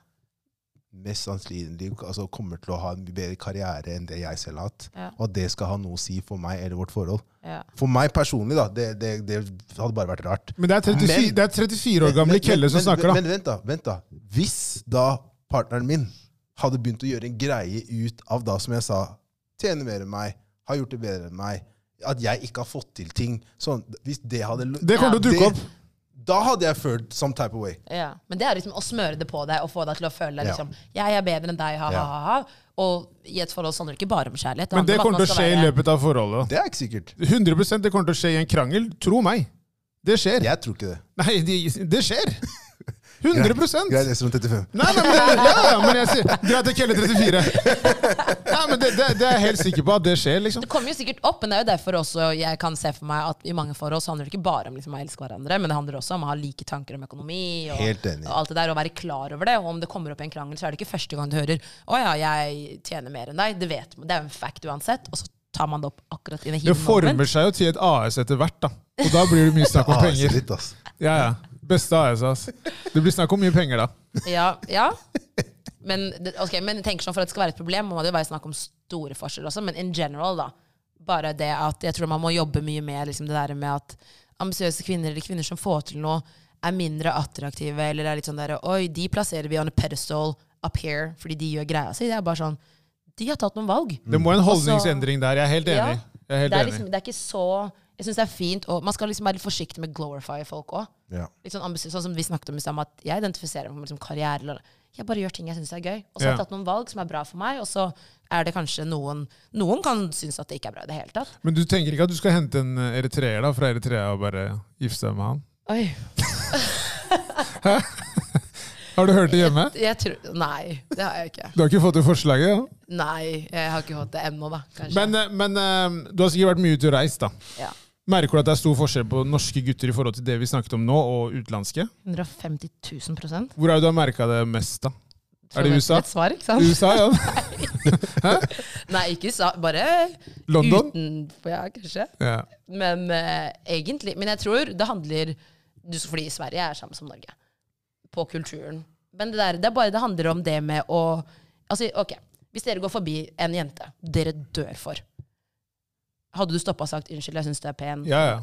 Mest sannsynlig altså, kommer til å ha en bedre karriere enn det jeg selv har hatt. Ja. Og at det skal ha noe å si for meg eller vårt forhold. Ja. For meg personlig, da, det, det, det hadde bare vært rart. Men det er 34, Men- det er 34 år gamle Kelle som men- snakker, da. Men vent, da. vent da. Hvis da partneren min hadde begynt å gjøre en greie ut av da, som jeg sa, tjene mer enn meg, har gjort det bedre enn meg, at jeg ikke har fått til ting sånn, Hvis det hadde Det kommer til å dukke opp. Da hadde jeg følt some type of way. ja. Men det er liksom å smøre det på deg og få deg til å føle Ja. liksom, jeg er bedre enn deg, ha, ha, Ja. ha, ha. Og i et forhold så handler det ikke bare om kjærlighet. Men det kommer til å skje i løpet av forholdet. Det er ikke sikkert. 100 det kommer til å skje i en krangel. Tro meg. Det skjer. Jeg tror ikke det. Nei, det, det skjer. 100% Greit, Esrom 35. Nei, nei, men, ja, ja, men jeg sier Greit, jeg Kelle 34. Nei, men det, det, det er jeg helt sikker på at det skjer, liksom. Det kommer jo sikkert opp, men det er jo derfor også jeg kan se for meg at i mange forhold så handler det ikke bare om liksom å elske hverandre, men det handler også om å ha like tanker om økonomi og, Helt enig. og alt det der, og være klar over det. Og om det kommer opp i en krangel, så er det ikke første gang du hører 'Å ja, jeg tjener mer enn deg'. Det vet man. Det er jo en fact uansett. Og så tar man det opp akkurat i det Det former seg jo til et AS etter hvert, da. Og da blir det mye snakk om [laughs] Ah, penger. litt, ass. Ja, ja. Beste AS, ass. Det blir snakk om mye penger da. Ja, ja. Men, okay, men jeg tenker sånn, for at det skal være et problem, må det jo være snakk om store forskjeller også. Men in general, da. Bare det at jeg tror man må jobbe mye med liksom det der med at ambisiøse kvinner eller kvinner som får til noe, er mindre attraktive, eller er litt sånn der Oi, de plasserer vi on a pedestal up here fordi de gjør greia si. Det er bare sånn De har tatt noen valg. Det må en holdningsendring der. Jeg er helt enig. Jeg er helt Det er, liksom, det er ikke så Jeg syns det er fint, og man skal liksom være litt forsiktig med glorify folk òg. Ja. Litt sånn, ambisiøs, sånn som vi snakket om i stad, at jeg identifiserer meg med liksom karriere. Eller, jeg bare gjør ting jeg syns er gøy. Og så har jeg tatt noen valg som er bra for meg, og så er det kanskje noen Noen kan synes at det ikke er bra i det hele tatt. Men du tenker ikke at du skal hente en eh, eritreer da, fra Eritrea og bare gifte deg med han? Oi. Har du hørt det hjemme? Jeg tror, nei, det har jeg ikke. Du har ikke fått det forslaget? Ja? Nei, jeg har ikke fått det ennå, da. Kanskje. Men, eh, men eh, du har sikkert vært mye ute og reist, da. ja. Merker du at det er stor forskjell på norske gutter i forhold til det vi snakket om nå, og utenlandske? 150 000 prosent. Hvor er det du har merka det mest, da? Er det USA? Et svar, ikke sant? USA, ja. [laughs] Nei, Nei, ikke USA. Bare London? utenfor, ja, kanskje. Ja. Men uh, egentlig Men jeg tror det handler du, Fordi Sverige er sammen som Norge. På kulturen. Men det, der, det, bare, det handler om det med å altså, ok, Hvis dere går forbi en jente dere dør for, hadde du stoppa og sagt 'unnskyld, jeg syns du er pen'? Ja, ja.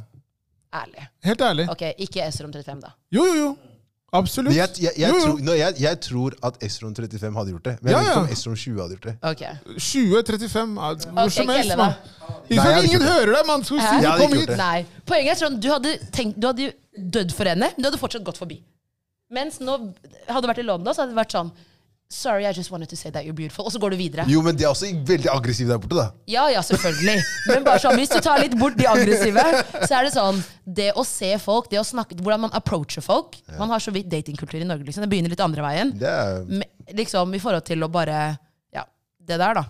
Ærlig. Helt ærlig. Ok, ikke Esrom 35, da. Jo, jo, jo. Absolutt. Jeg, jeg, jeg, Jo, jo. tror, no, jeg, jeg tror at Esrom 35 hadde gjort det. Men jeg Ja, vet ikke ja. om Esrom 20 hadde gjort det. Ok. 20-35 ah, Hvor okay, som helst. Ikke Nei, hadde Ingen hører deg, mann! Skal du si du kom hit? Nei. Poenget er sånn, du hadde, tenkt, du hadde dødd for henne, men du hadde fortsatt gått forbi. Mens nå hadde du vært i London, så hadde det vært sånn Sorry, I just wanted to say that you're beautiful. Og så går du videre. Jo, men de er også veldig aggressive der borte, da. Ja, ja, selvfølgelig. Men bare sånn, hvis du tar litt bort de aggressive, så er det sånn Det å se folk, det å snakke Hvordan man approacher folk Man har så vidt datingkultur i Norge, liksom. Det begynner litt andre veien. Det er, Me- Liksom i forhold til å bare Ja, det der, da.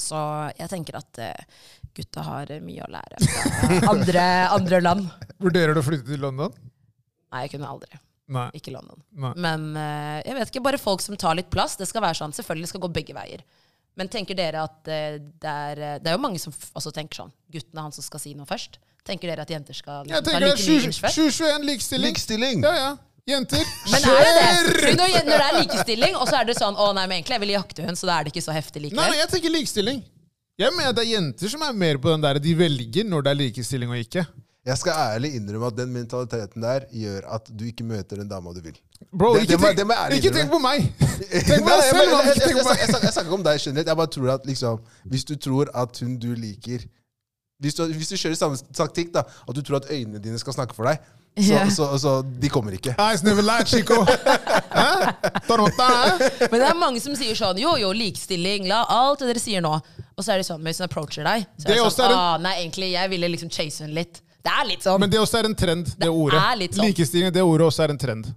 Så jeg tenker at uh, gutta har mye å lære fra andre, andre land. Vurderer du å flytte til London? Nei, jeg kunne aldri. Nei. Ikke London. Nei. Men eh, jeg vet ikke, bare folk som tar litt plass. Det skal være sånn, Selvfølgelig det skal gå begge veier. Men tenker dere at eh, det er eh, Det er jo mange som f- også tenker sånn. Gutten er han som skal si noe først. Tenker dere at jenter skal Jeg liksom, ta tenker det like er mye 20 inch først? 2021 likestilling. likestilling! Ja, ja. Jenter. [laughs] Men er det det? Fordi Når, når det er likestilling, og så er det sånn Å nei, men egentlig jeg vil jakte hun, så da er det ikke så heftig Nei, likevel. nei, jeg tenker likestilling. Jeg mener det er jenter som er mer på den der de velger når det er likestilling og ikke. Jeg skal ærlig innrømme at den mentaliteten der gjør at du ikke møter den dama du vil. Bro, Det- ikke, det det må [laughs] ikke tenk på meg! Tenk på deg selv, men jeg, Ikke jeg, tenk jeg, på jeg, meg! jeg, jeg snakker ikke om deg generelt. Jeg bare tror at liksom, Hvis du tror at hun du liker Hvis du, hvis du kjører samme taktikk, da, at du tror at øynene dine skal snakke for deg, så, yeah. så, så de kommer ikke. Eyes never lie, chico! [laughs] Men det er mange som sier sånn Jo, jo, likestilling, la alt det dere sier nå. Og så er det sånn, hvis hun approacher deg, så er det det sånn er ah, Nei, egentlig, jeg ville liksom chase hun litt. Det er litt sånn. Men det også er en trend, det, ordet. er litt sånn. Likestilling, det ordet også er en trend.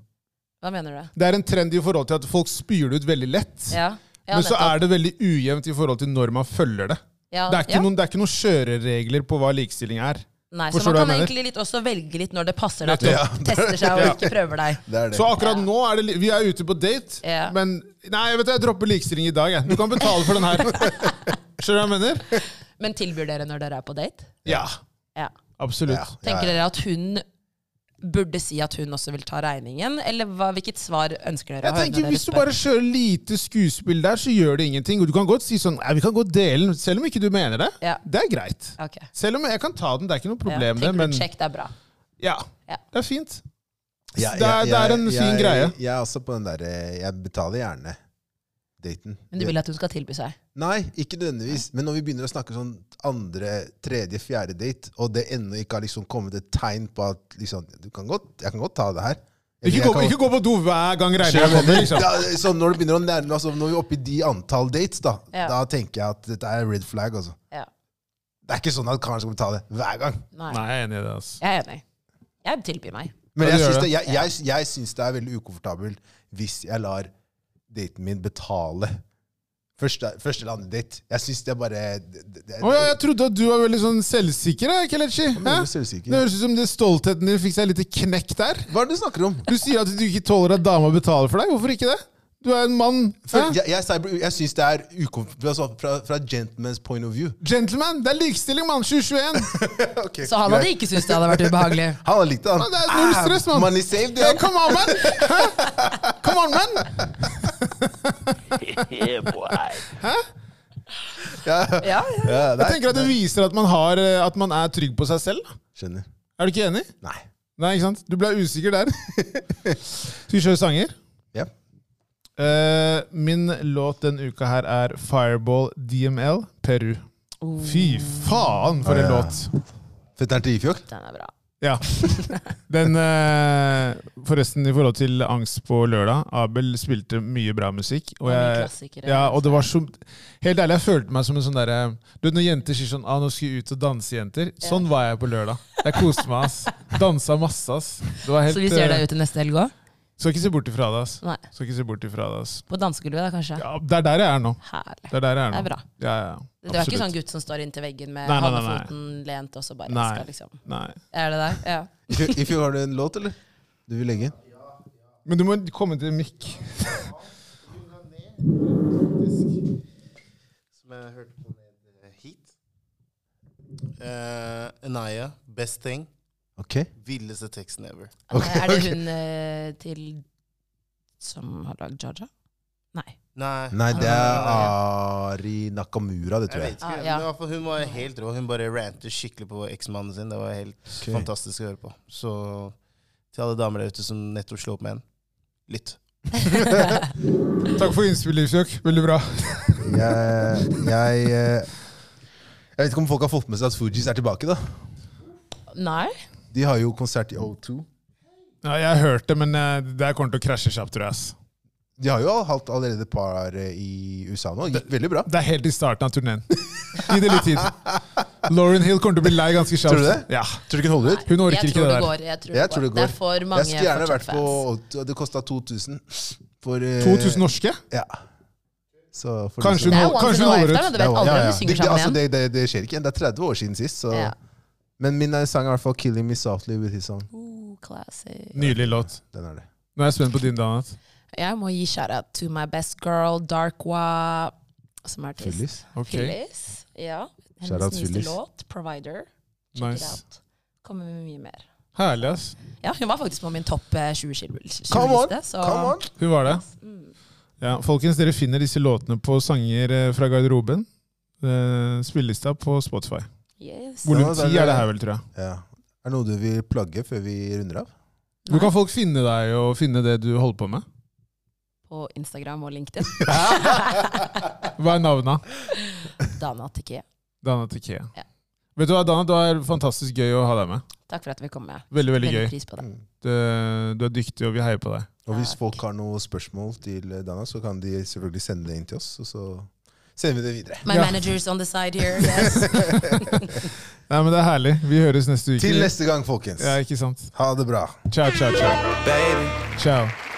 Hva mener du? Det er en trend i forhold til at folk spyr det ut veldig lett. Ja, ja Men så nettopp. er det veldig ujevnt i forhold til når man følger det. ja, Det er ikke ja. noen, det er ikke noen kjøreregler på hva likestilling er. Nei, så man kan mener? egentlig litt også velge litt når det passer deg. At du tester seg og ikke prøver deg. Det det. Så akkurat Ja. nå er det Vi er ute på date, Ja. men Nei, jeg vet det, jeg dropper likestilling i dag. Jeg. Du kan betale for den her. [laughs] Skjønner du hva jeg mener? Men tilbyr dere når dere er på date? Ja. Ja. Absolutt. Ja. Tenker dere at hun burde si at hun også vil ta regningen? Eller hva, hvilket svar ønsker dere Jeg tenker Hvis du bare kjører lite skuespill der, så gjør det ingenting. Og du kan godt si sånn vi kan godt dele den, selv om ikke du mener det. Ja. Det er greit. Okay. Selv om jeg kan ta den, det er ikke noe Ja. problem, det. Tenker Men du check, det er bra. ja, Ja. det er fint. Ja, det, er, det er en jeg- fin jeg, greie. Jeg er også på den derre Jeg betaler gjerne daten. Men du vil at hun skal tilby seg? Nei, ikke nødvendigvis. Men når vi begynner å snakke sånn andre, tredje, fjerde date, og det ennå ikke har liksom kommet et tegn på at liksom, du kan godt, jeg kan godt ta det her Eller Ikke gå, kan- ikke gå på do hver gang regninga kommer. liksom. ja, så når, det begynner å nærme, altså, når vi er oppe i de antall dates, da, Ja. da tenker jeg at dette er red flag. Altså. Ja. Det er ikke sånn at karen skal betale hver gang. Nei. Nei, jeg er enig i det. altså. Jeg er enig. Jeg tilbyr meg. Men jeg syns det, det. jeg, jeg, jeg syns det er veldig ukomfortabelt hvis jeg lar daten min betale første, første eller andre date. Jeg syns det er bare det, det, det, Å ja, jeg trodde at du var veldig sånn selvsikker. Kelechi. Det høres ut som det stoltheten din fikk seg litt knekk der. Hva er det du snakker om? Du sier at du ikke tåler at dama betaler for deg. Hvorfor ikke det? Du er en mann. For, jeg jeg, jeg, syns det er ukomfortabelt altså, fra, fra gentleman's point of view. Gentleman, det er likestilling, mann. 2021. [laughs] Okay, Så han hadde greit. ikke syntes det hadde vært ubehagelig. [laughs] Han hadde likt det, han. Men det er null stress, mann. Money saved, ja. come on, man! Come on, man! Hæ? [laughs] Ja, ja. ja Jeg tenker at det viser at man, har, eh, at man er trygg på seg selv. Skjønner. Er du ikke enig? Nei. Nei, ikke sant? Du ble usikker der. Skal vi kjøre sanger? Ja. Eh, min låt denne uka her er Fireball DML, Peru. Fy faen, for en oh, ja. låt! Fetteren til Ifjok? Den er bra. Ja. [laughs] Den uh, Forresten, i forhold til Angst på lørdag, Abel spilte mye bra musikk. Og, jeg, ja, og det var så Helt ærlig, jeg følte meg som en sånn derre Du vet når jenter sier sånn ah, 'Nå skal jeg ut og danse, jenter'. Sånn var jeg på lørdag. Jeg koste meg, ass. Dansa masse, ass. Det var helt, Så vi ser deg deg ute neste helg òg? Skal ikke se bort ifra det, ass. Nei. Skal ikke se bort ifra det, ass. På dansegulvet, da, kanskje? Ja, det er der jeg er nå. Herlig. Det er der jeg er nå. Det er bra. Ja, ja, Du er ikke absolutt. sånn gutt som står inntil veggen med Nei, nei, nei, nei. halvfoten lent, og så bare Nei. skal liksom Nei. Er det deg? Ja. Ifjok, Ifjok, har du en låt, eller? Du vil legge inn? Men du må komme til mikk. [laughs] Som jeg hørte på med eh, Uh, Anaya, Best Thing. Ok. Villeste teksten ever. Okay, er det hun uh, til som har lagd Jaja? Nei. Nei. Nei, det er Ari Nakamura, det tror jeg. jeg ikke, Ah, ja. men fall hun var helt rå. Hun bare rantet skikkelig på eksmannen sin. Det var helt okay. fantastisk å høre på. Så til alle damer der ute som nettopp slo opp med en, lytt. [laughs] Takk for innspillet, Livsjøk. Veldig bra. [laughs] Jeg, jeg, eh, jeg vet ikke om folk har fått med seg at Fugees er tilbake. da. Nei? De har jo konsert i O2. Ja, jeg har hørt det, men eh, det kommer til å krasje kjapt, tror jeg. De har jo hatt allerede et par eh, i USA nå. Gikk veldig bra. Det er helt i starten av turneen. Gi det litt tid. Lauren Hill kommer til å bli lei ganske kjapt. Tror du det? Ja. Tror du ikke hun holder ut? Hun orker ikke tror det det der. går. Jeg tror, Jeg det, går. det det går. er for Jeg skulle gjerne vært på. O2. Det kosta 2000. For, uh, 2000 norske? Ja. Så for Kanskje hun holder ut. det, det, det skjer ikke igjen. Det er 30 år siden sist. Så. Ja. Men min eh, sang er i hvert fall 'Killing Me Softly with His Song'. Ooh, classic. Nydelig låt. Den er det. Nå er jeg spent på din, Danat. Jeg må gi shout-out to my best girl, Darkwa, som er artist. Phyllis. Okay. Phyllis. Ja. Hennes nyeste Phyllis. låt, 'Provider'. Check Nice. it out. Kommer med mye mer. Herlig, ass. Ja, hun var faktisk på min topp eh, 20-liste. Come on! Come on! Hun var det. Mm. Ja, folkens, dere finner disse låtene på sanger eh, fra garderoben. Eh, Spillelista på Spotify. Yes. Volum ti er 10 det her, vel, tror jeg. Ja. Er det noe du vil plagge før vi runder av? Hvor kan folk finne deg og finne det du holder på med? På Instagram og LinkedIn. [laughs] Hva er navnet? Dana Tikea. Dana Tikea. Ja. Vet du hva, Dana, det var fantastisk gøy å ha deg med. Takk for at vi kom med. Veldig, veldig Veldig gøy. pris på det. Mm. Du, du er dyktig, og vi heier på deg. Og hvis folk har noen spørsmål til Dana, så kan de selvfølgelig sende det inn til oss, og så sender vi det videre. My Ja. manager's on the side here. Yes. [laughs] Nei, men Det er herlig. Vi høres neste uke. Til neste gang, folkens. Ja, ikke sant. Ha det bra. Ciao, ciao, ciao. baby. Ciao.